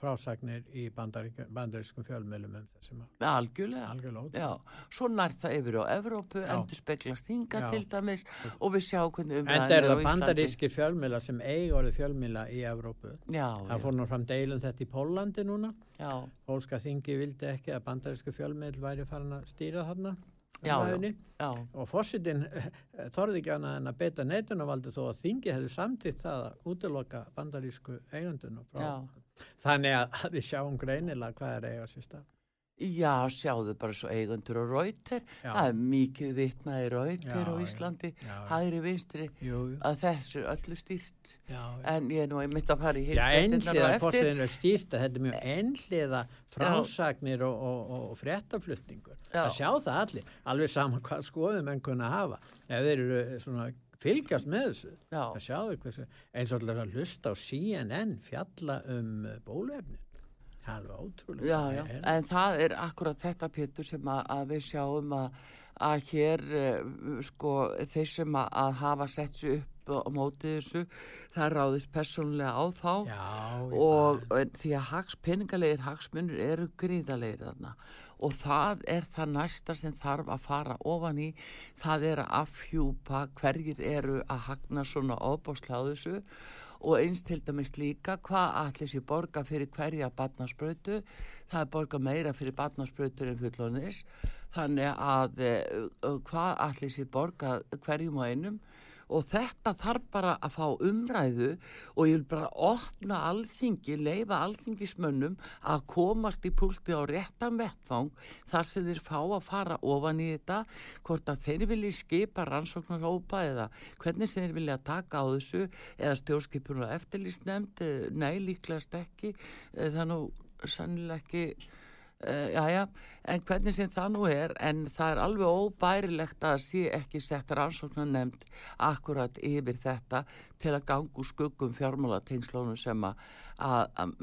frásagnir í bandarískum fjölmjölum um þessum mál. Algjörlega. Algjörlega. Já, svo nær það yfir á Evrópu, Já. endur speglast hinga Já. til dæmis og við sjáum hvernig En umræðin það eru er á það Íslandi. bandarískir fjölmjöla sem eigi orðið fjölmjöla í Evrópu. Já, Það fór nú fram deilum þetta í Pólandi núna. já, Pólska þingi vildi ekki að bandarísku fjölmjöl væri farin að stýra þarna. Já, já. já, Og fórsitin þorði ekki annað en að beita neitunarvaldi þó að þingi hefði samtitt það að útiloka bandarísku. Já. Þannig að við sjáum greinilega hvað er eiga sér stað. já, sjáðu bara svo eigundur og rauter, það er mikið vitna í rauter á. Íslandi, Já, já. hægri vinstri, Jú, jú. að þessu öllu stýrt, Já, en ég er nú einmitt að fara í Já, eftir. fórsitin er stýrt að þetta er mjög einhliða frásagnir og, og, og, fréttaflutningur. Já. Það sjá það allir, alveg sama hvað skoðum en kunna hafa. Ef þeir eru eh, svona fylgjast með þessu, Já, það sjáðu hversu, eins og alltaf að hlusta á CNN fjalla um eh, bóluefni. Það er alveg ótrúlega. já, já, En- en það er akkurat þetta Pétur sem að, að við sjáum að, að hér, uh, sko, þeir sem að, að hafa sett sig upp á móti þessu, það ráðist persónulega á þá. Já, og því að hags, peningalegir hagsmunir eru gríðalegir þarna. Og það er það næsta sem þarf að fara ofan í. Það er að afhjúpa hverjir eru að hagna svona ofbáslega á þessu. Og eins til dæmis líka hvað allir sér borga fyrir hverja barnasprautu það er borga meira fyrir barnasprautur en fullónis þannig að eh, hvað allir sér borga hverjum og einum og þetta þarf bara að fá umræðu og ég vil bara opna alþingi, leifa alþingismönnum að komast í púlti á réttan vettfang þar sem þeir fá að fara ofan í þetta hvort að þeir vilji skipa rannsóknarhópa eða hvernig þeir vilja taka á þessu eða stjórnskipun og eftirlýsnefnd nei líklegast ekki. Eh, nú sannilega ekki Uh, já, en hvernig sem það nú er, en það er alveg óbærilegt að sé ekki sett rannsóknar nefnd akkurat yfir þetta til að gangu skuggum fjármálatengslónum sem að, að, að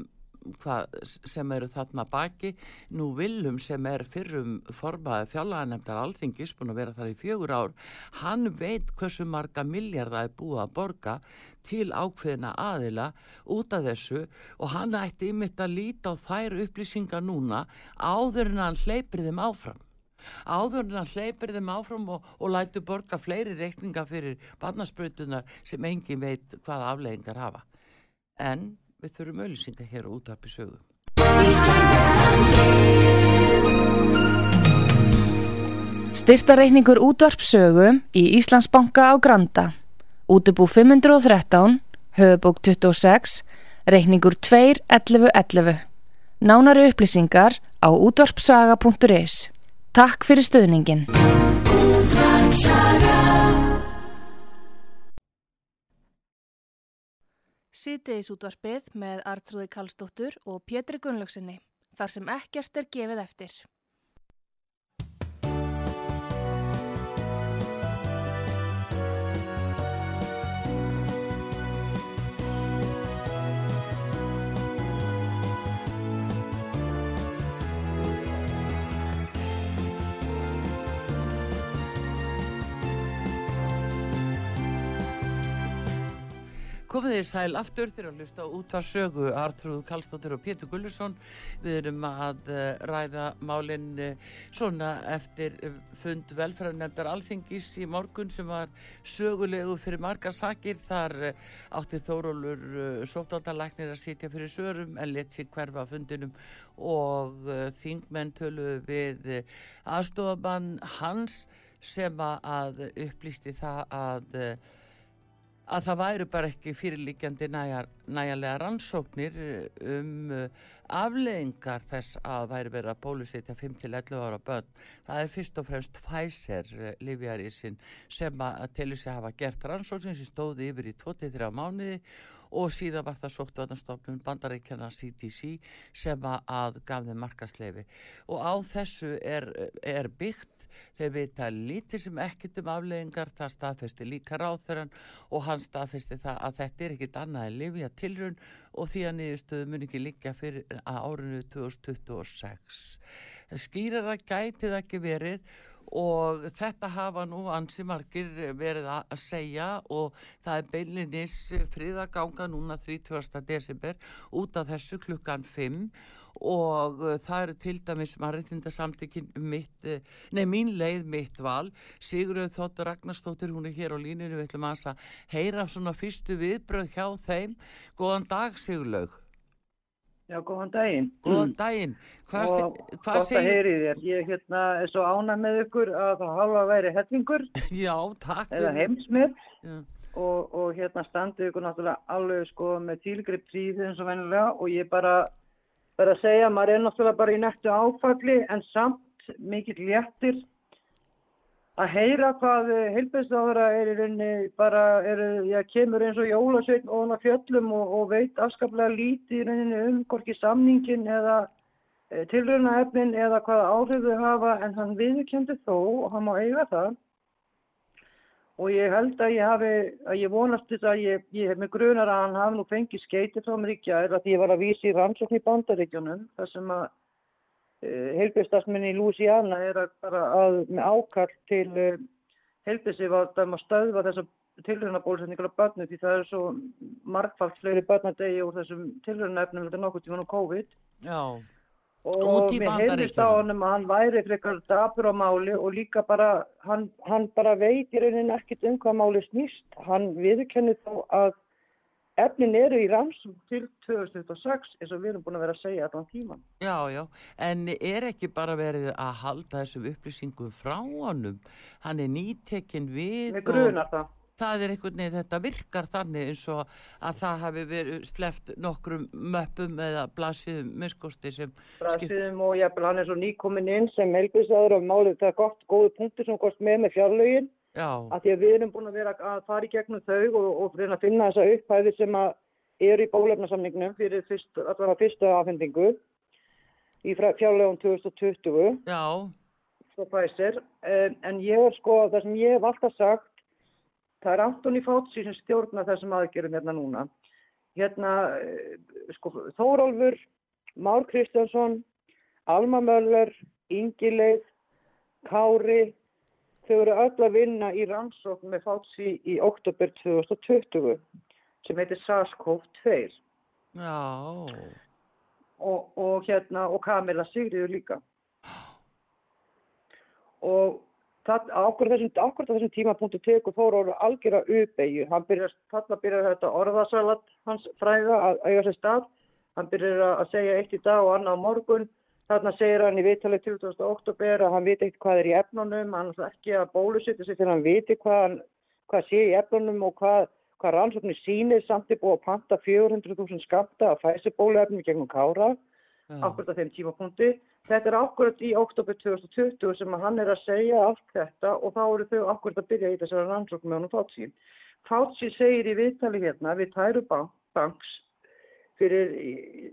hvað, sem eru þarna baki. Nú Willum sem er fyrrum formaði fjallaðanemndar alþingis búin að vera þar í fjögur ár hann veit hversu marga miljardar er búið að borga til ákveðina aðila út af þessu og hann ætti ymitt að líta á þær upplýsingar núna áður en hann hleypir þeim áfram áður en hann hleypir þeim áfram og, og lætu borga fleiri reikninga fyrir barnaspröytunar sem engin veit hvaða afleggingar hafa en við þurfum auðlýsingar hér og útarpi sögu. Styrtareikningur útvarpsögu í Íslandsbanka á Granda. Útubú 513, höfubók 26, reikningur 2.11.11. Nánari upplýsingar á útvarpsaga.is. Takk fyrir stöðningin. Sýtiðis útvarpið með Artrúði Kallstóttur og Pétri Gunnlaugsinni, þar sem ekkert er gefið eftir. Komið þið sæl aftur þegar að hlusta út að sögu Artrúð Kallstóttir og Pétur Gullusson. Við erum að uh, ræða málinn uh, svona eftir uh, fund velferðarnefndar alþingis í morgun sem var sögulegu fyrir margar sakir. Þar átti Þórólur sóttaldalæknir að sitja fyrir sörum en let sér hverfa fundinum og þingmenn tölu við aðstofabann hans sem að upplýsti það að að það væru bara ekki fyrirlíkjandi næjar, næjarlega rannsóknir eh, um uh, afleðingar þess að væri verið að bólusetja 5-11 ára börn. Það er fyrst og fremst Pfizer uh, livjarísin sem að til þess að hafa gert rannsóknir sem stóði yfir í 23 mánuði og síðan var það sóttuðanstofnun bandaríkjana CDC sem að gaf þeim markasleifi og á þessu er, er byggt þeir vita lítið sem ekkit um afleggingar, það staðfesti líka ráþurann og hann staðfesti það að þetta er ekkit annað en lifja tilrun og því að niðurstöðu mun ekki líka fyrir árinu 2026. Skýrara gæti það ekki verið og þetta hafa nú ansi margir verið að segja og það er beilinnis friðaganga núna 30. desember út af þessu klukkan 5 og uh, það eru til dæmis mannreitindasamtökin mitt, uh, nei mín leið mitt val Sigurður Þóttur Ragnarstóttir hún er hér á líninu við ætlum að heyra svona fyrstu viðbröð hjá þeim góðan dag Sigurlaug Já, góðan daginn. Góðan daginn. Hvað, segir... að heyri þér. Ég hérna, er svo ánað með ykkur að það halva væri hellingur. Já, takk. Eða heimsmið. Og, og hérna standið ykkur náttúrulega alveg sko með tílgrip tríð eins og vennilega og ég bara verða að segja, maður er náttúrulega bara í nektu áfalli en samt mikill léttir. Að heyra hvað heilbæðstáðara er í rauninni bara, er, já, kemur eins og jólasveitn og hann að fjöllum og, og veit afskaplega lítið í rauninni um hvorki samningin eða e, tilröðuna efnin eða hvaða áhrif þau hafa en hann viðkendi þó og hann má eiga það og ég held að ég hafi, að ég vonast þetta að ég, ég hef með grunar að hann hafi nú fengið skeiti frá mér ekki að því ég var að vísi rannsókn í bandaríkjunum þar sem að uh, eh, heilbjörnstasminni í Louisiana er að, að með ákall til uh, eh, heilbjörnsi var að stöðva þessa tilhörnabólusetningar á börnum því það er svo margfald fleiri börnadegi úr þessum tilhörnabnum þetta er nokkur tíman á COVID. Já og mér heyrðist á honum að hann væri frekar drapur á máli og líka bara hann, hann bara veit í rauninni ekkert um hvað máli snýst hann viðkennir þó að efnin eru í rannsum til 2006 eins og við erum búin að vera að segja allan tíman. Já, já, en er ekki bara verið að halda þessum upplýsingum frá honum? Hann er nýtekinn við Með grunar það það er einhvern veginn þetta virkar þannig eins og að það hafi verið sleft nokkrum möppum eða blasiðum minnskosti sem blasiðum og jáfnvel hann er svo nýkomin inn sem helbisaður og málið það er gott, góðu punktur sem kost með með fjarlögin að því að við erum búin að vera að fara í gegnum þau og, og reyna að finna þessa upphæði sem að er í bólefnasamningnum fyrir fyrst, allavega fyrstu afhendingu í fjárlegum 2020 Já, frá Pfizer. En, en ég er sko, það sem ég hef alltaf sagt það er Antoni Fátsi sem stjórna þessum aðgerðum hérna núna. Hérna eh, sko Þórólfur Már Kristjánsson Alma Möller, Ingileif Kári þau eru öll að vinna í rannsókn með Fátsi í oktober 2020 sem heitir SARS-CoV-2 já, og, og hérna og Kamila Sigriður líka. Og ákvörð þessum, þessum tímapunktu tekur Þóróru algjöra uppeyju hann byrjar, þarna byrjar þetta orðasalat hans fræga að eiga sér stað. Hann byrjar að segja eitt í dag og annað á morgun. Þarna segir hann í viðtalið 20. oktober að hann viti ekkert hvað er í efnunum. Hann er ekki að bólusetja sig til hann viti hvað, hvað sé í efnunum og hvað, hvað rannsóknir sýnir. Samt er búið að panta 400.000 skamta að fæsi bóluefnum gegnum kára akkurat að þeim tímapunkti. Þetta er akkurat í oktober 2020 sem hann er að segja allt þetta og þá eru þau akkurat að byrja í þessari rannsókn með honum Fátsi. Fátsi segir í viðtali hérna við Tæru Banks fyrir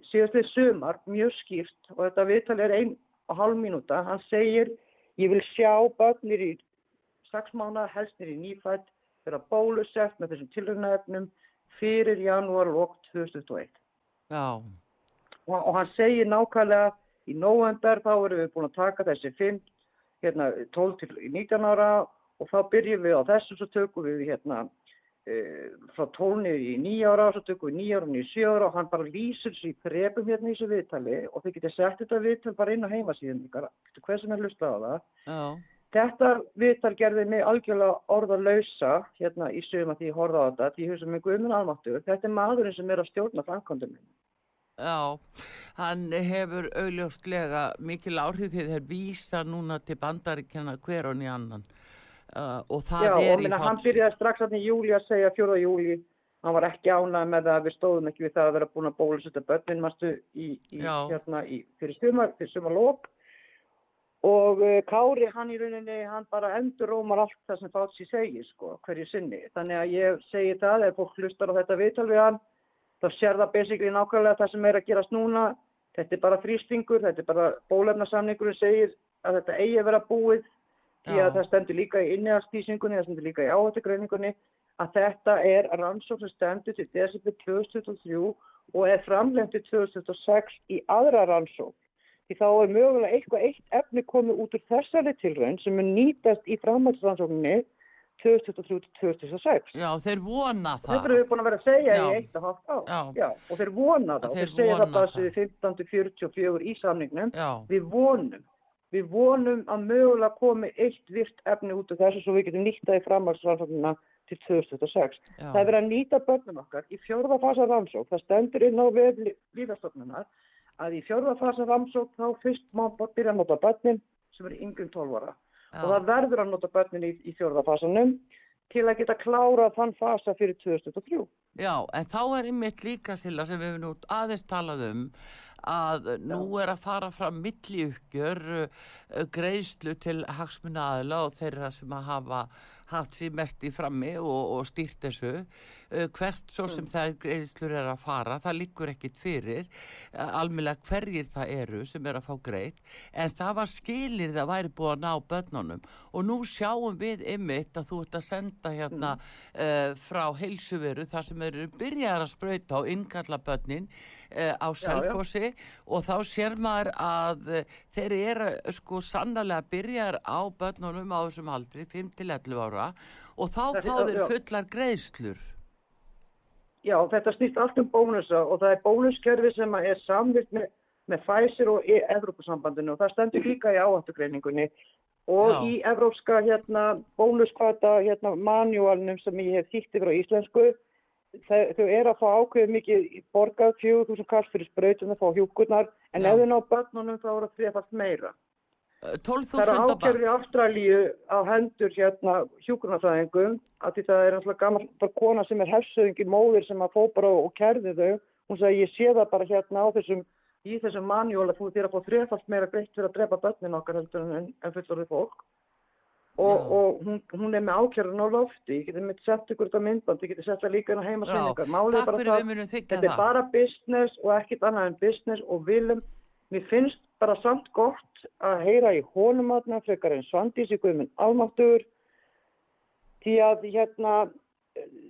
síðastlega sumar mjög skýrt og þetta viðtali er ein og hálf mínúta. Hann segir ég vil sjá börnir í mánuða helsnir í nýfætt vera bólusett með þessum tilröðnaefnum fyrir janúar og 2021 já, og, og hann segir nákvæmlega í november þá erum við búin að taka þessi 5, hérna 12 til 19 ára og þá byrjum við á þessu svo tökum við hérna e, frá 12 niður í 9 ára og svo tökum við 9 ára í 7 ára og hann bara lýsir sér í þrepum hérna í þessu viðtali og þið getið sett þetta viðtal bara inn á heimasíðan hvað sem er hlustað á það já, Þetta viðtal gerði mig algjörlega orða lausa hérna í suma því ég horfði á þetta, því ég hugsa mig guðminn almáttur. Þetta er maðurinn sem er að stjórna framkvæmdum. Já, hann hefur augljóslega mikil áhrif því þeir vísa núna til bandaríkjana hver hann í annan uh, og það Já, er og í minna, hann byrjaði strax í júli að segja 4. júli, hann var ekki ánægð með það að við stóðum ekki við það að vera búin að bólusetta börnin mástu í, í, Já. hérna, í, fyrir sumar, fyrir sumarlók og uh, Kári hann í rauninni, hann bara endur rómar allt það sem Fátsi segir sko, hverju sinni. Þannig að ég segi það, ef fólk hlustar á þetta viðtal við hann, þá sér það basically nákvæmlega það sem er að gerast núna. Þetta er bara þrýstingur, þetta er bara bólefnasamningurinn segir að þetta eigi að vera búið því að það stendur líka í innihaldstísingunni, það stendur líka í áhættugreiningunni að þetta er rannsókn sem stendur til desember 2023 og er framlengt til 2026 í aðra rannsókn. Því þá er mögulega eitthvað eitt efni komið út úr þessari tilraun sem er nýtast í framhaldsrannsókninni 2023-2026. Já, þeir vona Þetta það. erum við búin að vera að segja Já. í eitt og hálft ár. Já. og þeir vona það. Að og þeir Þeir segja það bara sem 15-44 í samningnum. Já, Við vonum, við vonum að mögulega komi eitt virt efni út af þessu svo við getum nýtt það í framhaldsrannsóknina til 2026. já, Það er verið að nýta börnum okkar í fjórða fasa rannsók. Það stendur inn á við lífastofnunar að í fjórða fasa rannsók þá fyrst má byrja að nota börnin sem eru yngum 12 ára. Og já, það verður að nota börnin í, í fjórða fasanum til að geta klárað þann fasa fyrir 2003. já, en þá er einmitt líka silla sem við nú aðeins talað um að nú er að fara fram milli uppgjör uh, greiðslu til hagsmuna aðila og þeirra sem að hafa haft sér mest í frammi og, og stýrt þessu. Uh, hvert svo sem það greiðslur er að fara það liggur ekkit fyrir. Uh, almennlega hverjir það eru sem er að fá greitt en það var skilir það væri búið að ná börnunum. Og nú sjáum við ymmit að þú ert að senda hérna uh, frá heilsuveru þar sem eru byrjar að sprauta og innkalla börnin á Selfossi og þá sér maður að uh, þeir eru sko sannlega byrjar á börnunum á þessum aldri 5-11 ára og þá Það- fá þeir já. fullar greiðslur. Já, þetta snýst allt um bónusa og það er bónuskerfi sem er samvirt með, með Pfizer og e Evrópusambandinu og það stendur líka í áhættugreiningunni og Já. í evrópska hérna, bónuskvata hérna, manualnum sem ég hef þýtti frá íslensku þau, eru að fá ákveðið mikið borgað 4.000 kall fyrir sprautum að fá hjúkurnar en ef þau ná börnunum þá eru það þrefalt meira. Uh, Það 12.000 eru á barn. ákjörður í Ástralíu á hendur hérna hjúkurnarfræðingum að því það er alltaf gammal bara kona sem er hefsöðingi móðir sem að fó bara og kerði þau. Hún sagði ég sé það bara hérna á þessum í þessum manjól að þú þér að fá þrefalt meira greitt fyrir að drepa börnin okkar heldur en, en fullorðið fólk. Og, og hún, hún er með ákjörðun á lofti, ég geti mitt sett ykkur þetta myndband, ég geti sett það líka inn á er þykja Þetta er það. bara business og ekkit annað en business og viljum, mér finnst bara samt gott að heyra í honum aðna frekar en Svandísi Guðmund Almáttur því að hérna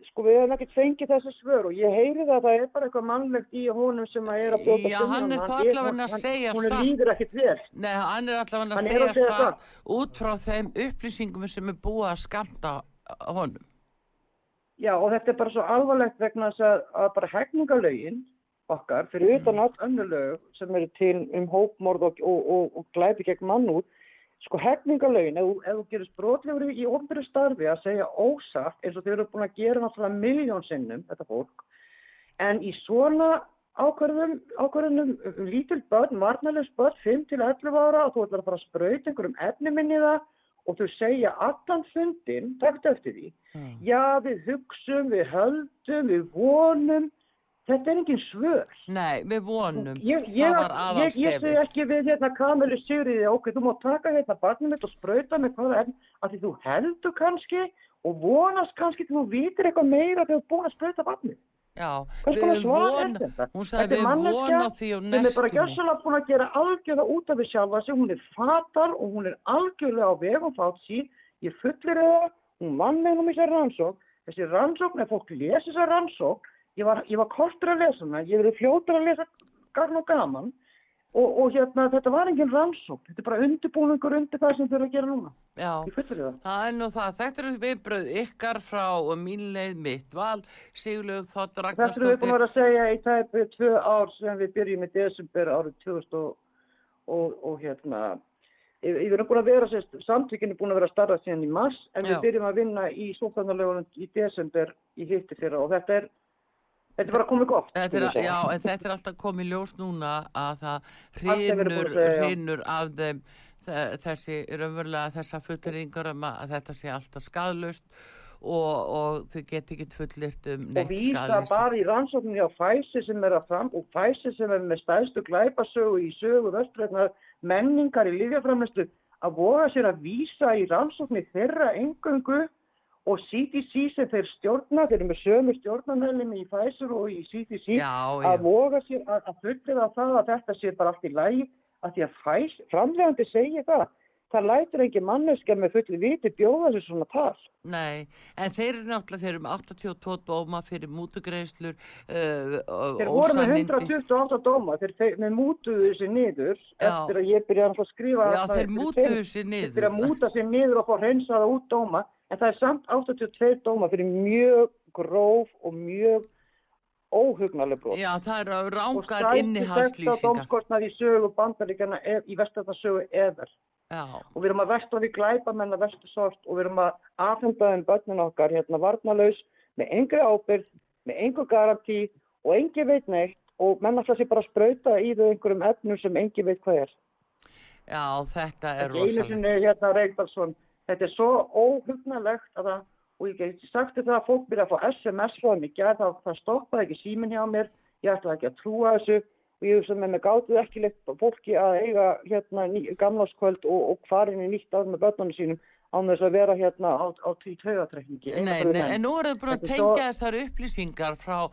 sko við hefum ekkert fengið þessi svör og ég heyri það að það er bara eitthvað mannlegt í honum sem að er að bjóta Já, hann er allavega að segja hún satt. líður ekkert vel Nei, hann er allavega að segja satt út frá þeim upplýsingum sem er búið að skamta honum. Já og þetta er bara svo alvarlegt vegna þess að, að bara hegningalögin okkar fyrir utan allt önnur lög sem eru til um hópmorð og, og, og, og glæpi gegn mannút sko hegningalögin, ef, þú- ef þú gerist brotlegur í ofnbyrju starfi að segja ósatt eins og þau eru búin að gera náttúrulega miljón sinnum, þetta fólk en í svona ákvörðum, ákvörðunum um lítil börn, varnarlegs börn, 5 til 11 ára og þú ætlar að fara að sprauta einhverjum efnum inn í það og þau segja allan fundin, takt eftir því Mm. já við hugsum, við höldum, við vonum þetta er engin svör. Nei, við vonum. ég, ég, ég, ég segi ekki við hérna Kamilu Sigriði, ok, þú má taka hérna barnið mitt og sprauta með hvaða efn að því þú heldur kannski og vonast kannski til þú vitir eitthvað meira þegar þú er búin að sprauta barnið. Já, hvers við konar höfum svar von, er þetta? hún er við manneskja sem er bara gjössalega búin að gera algjörlega út af því sjálfa sig, hún er fatar og hún er algjörlega á vegum fát sín, ég fullir það, hún vann með um þessar rannsók, þessi rannsókn, ef fólk lesi þessar rannsók, ég var, ég var kortur að lesa hana, ég verið fljótur að lesa garn og gaman og, og hérna þetta var engin rannsókn, þetta er bara undirbúningur undir það sem þau eru að gera núna, Já, ég það. það er nú það. Þetta eru viðbröð ykkar frá mín leið mitt val, Sigurlaug Þótt Þetta erum við búin að segja í tæpi tvö ár sem við byrjum í desember árið 2000 og, og, og hérna, við við erum búin að vera, sérst, samtökinu er búin að vera starra síðan í mars en Já. við byrjum að vinna í sóknarnarlegunum í desember í hitti fyrra og þetta er, þetta er bara komið gott. Þetta er, já, en þetta er alltaf komið ljós núna að það hrinur, af þeim þe- þessi raunverulega þessa fulleringar um að þetta sé alltaf skadlaust og, og þau get ekki fullirt um og neitt vísa skadleysi. bara í rannsókninni á Pfizer sem er að fram og Pfizer sem er með stæðstu glæpasögu í sögu vöstrætnar menningar í lífjaframlestu að voga sér að vísa í rannsóknir þeirra engöngu og CDC sem þeir stjórna, þeir eru með sömu stjórnarmeðlum í Pfizer og í CDC Já, já, að voga sér að, að fullera það að þetta sé bara allt í lægi að því að Pfizer, framlegandi segir það það lætur engin manneskja með fulli viti bjóða sér svona tal nei, en þeir eru náttúrulega, þeir eru með 82 dóma fyrir mútugreislur, uh, Þeir voru með 128 dóma, þeir, þeir með mútuðu þessi niður Já. eftir að ég byrjaði að skrifa Já, þeir mútuðu sér niður. Þeir að múta sér niður og fá hreinsaða út dóma, en það er samt 82 dóma fyrir mjög gróf og mjög óhugnaleg brot. Já, það eru og rángar sæti þetta innihaldslýsingar. dómskostnað í sögu bandaríkjana í vestarðarsögu eður. Já, Og við erum að versta við glæpamenn að verstu sort og við erum að afhenda þeim börnin okkar hérna varnalaus með engri ábyrgð, með engu garantí og engi veit neitt og menn alltaf sér bara að sprauta í þau einhverjum efnum sem engi veit hvað er. já, þetta er Ekki einu rosalegt. sinni hérna Reykdalsson, þetta er svo óhugnalegt að það, og ég get sagt það að fólk byrja að fá SMS frá í gerð, það, það stoppaði ekki símin hjá mér, ég ætlaði ekki að trúa þessu og ég hugsa með mig gátuð ekki leitt fólki að eiga hérna gamláskvöld og, og farin í nýtt ár með börnunum sínum án þess að vera hérna á, á tí taugatrekningi. Nei, nei, en nú eru þau búin að tengja þessar upplýsingar frá uh,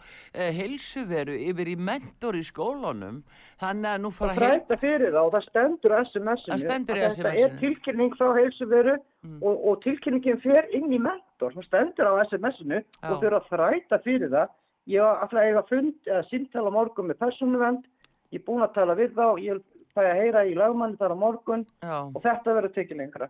heilsuveru yfir í mentor í skólanum þannig að nú Það fara heil... þræta fyrir það og það stendur SMS-inu. Það stendur að Þetta SMS-inu. er tilkynning frá heilsuveru Mm. og, og tilkynningin fer inn í mentor. Það stendur á SMS-inu og þau eru að þræta fyrir það. Ég var alltaf að eiga fund eða símtala á morgun með persónuvend. Ég er búin að tala við þá. Ég fæ að heyra í lagmanni þar á morgun Já, og þetta verður tekið lengra.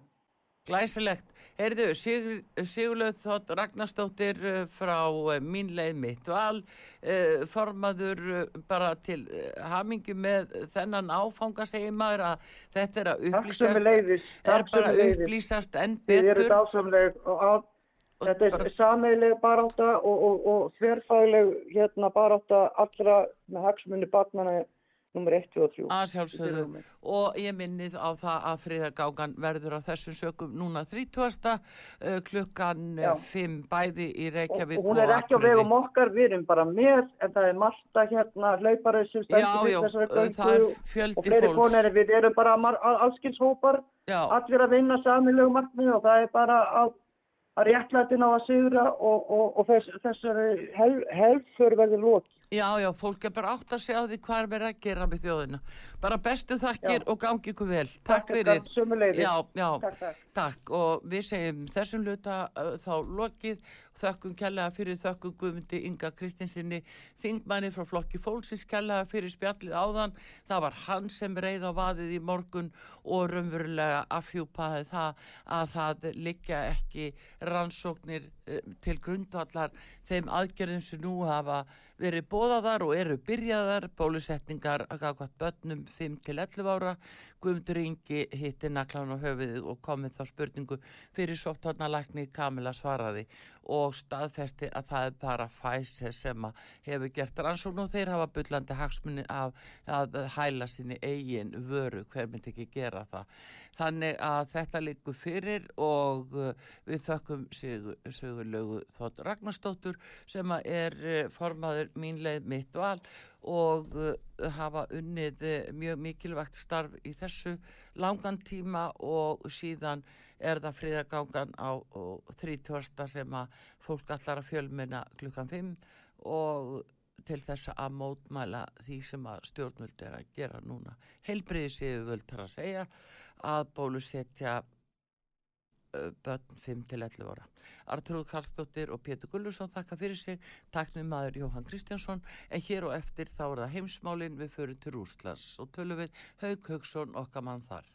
Glæsilegt. Heyrðu, Sigur, Sigurlaug Þótt Ragnarsdóttir uh, frá uh, mín leið mitt val, uh, formaður bara til hamingi með þennan áfanga segir maður að þetta er að upplýsast, er bara að upplýsast enn betur. Þetta er sameileg barátta og, og, og þverfæleg hérna, barátta allra með hagsmunni barnana nummer 1, 2 og 3. að sjálfsögðu og ég minnið á það að friðagágan verður á þessum sökum núna 30. Uh, klukkan Já. 5 bæði í Og, Reykjavík og hún er ekki á vegum okkar, við erum bara með, en það er Marta hérna, hlauparið sem stendur við þessari uh, það er göngu og fleiri konir, við erum bara allskynshópar, allir að vinna samilegu markmið og það er bara að, réttlætin á að sigra og, og, og þess, þessari helfur verður lók. Já, já, fólk er bara átt að segja á því hvað er verið að gera með þjóðina. Bara bestu þakkir Já. og gangi ykkur vel. Takk, Takk fyrir. fyrir. Sömuleiðis. Já, já, Takk, takk. takk. Og við segjum þessum luta uh, þá lokið. Þökkum kærlega fyrir þökkum Guðmundi Inga Kristinsinni, þingmanni frá flokki fólksins kærlega fyrir spjallið áðan. Það var hann sem reið á vaðið í morgun og raunverulega afhjúpaði það að það liggja ekki rannsóknir uh, til grundvallar þeim aðgerðum sem nú hafa verið bóðaðar og eru byrjaðar bólusetningar að gagvat börnum 5 til 11 ára Guðmundur Ingi hitti naklan á höfuðið og komið þá spurningu fyrir sóttvarnalækni Kamila svaraði og staðfesti að það er bara Pfizer sem hefur gert rannsókn og þeir hafa byllandi hagsmunni af að hæla sinni eigin vöru, hver myndi ekki gera það. Þannig að þetta liggur fyrir og uh, við þökkum Sigurlaugu Þótt Ragnarstóttur sem er uh, formaður mín leið mitt val og uh, hafa unnið uh, mjög mikilvægt starf í þessu langan tíma og síðan er það friðagangan á 30. sem að fólk allar að fjölmina klukkan 5 og til þess að mótmæla því sem að stjórnvöld er að gera núna. Helbriði séu völd að segja að bólusetja börn 5 til 11 ára. Artrúð Karlsdóttir og Pétur Gullusson þakka fyrir sig, taknum maður Jóhann Kristjánsson, en hér og eftir þá er það heimsmálin við förum til Rúslands og tölum við Haug Haugsson okkar mann þar.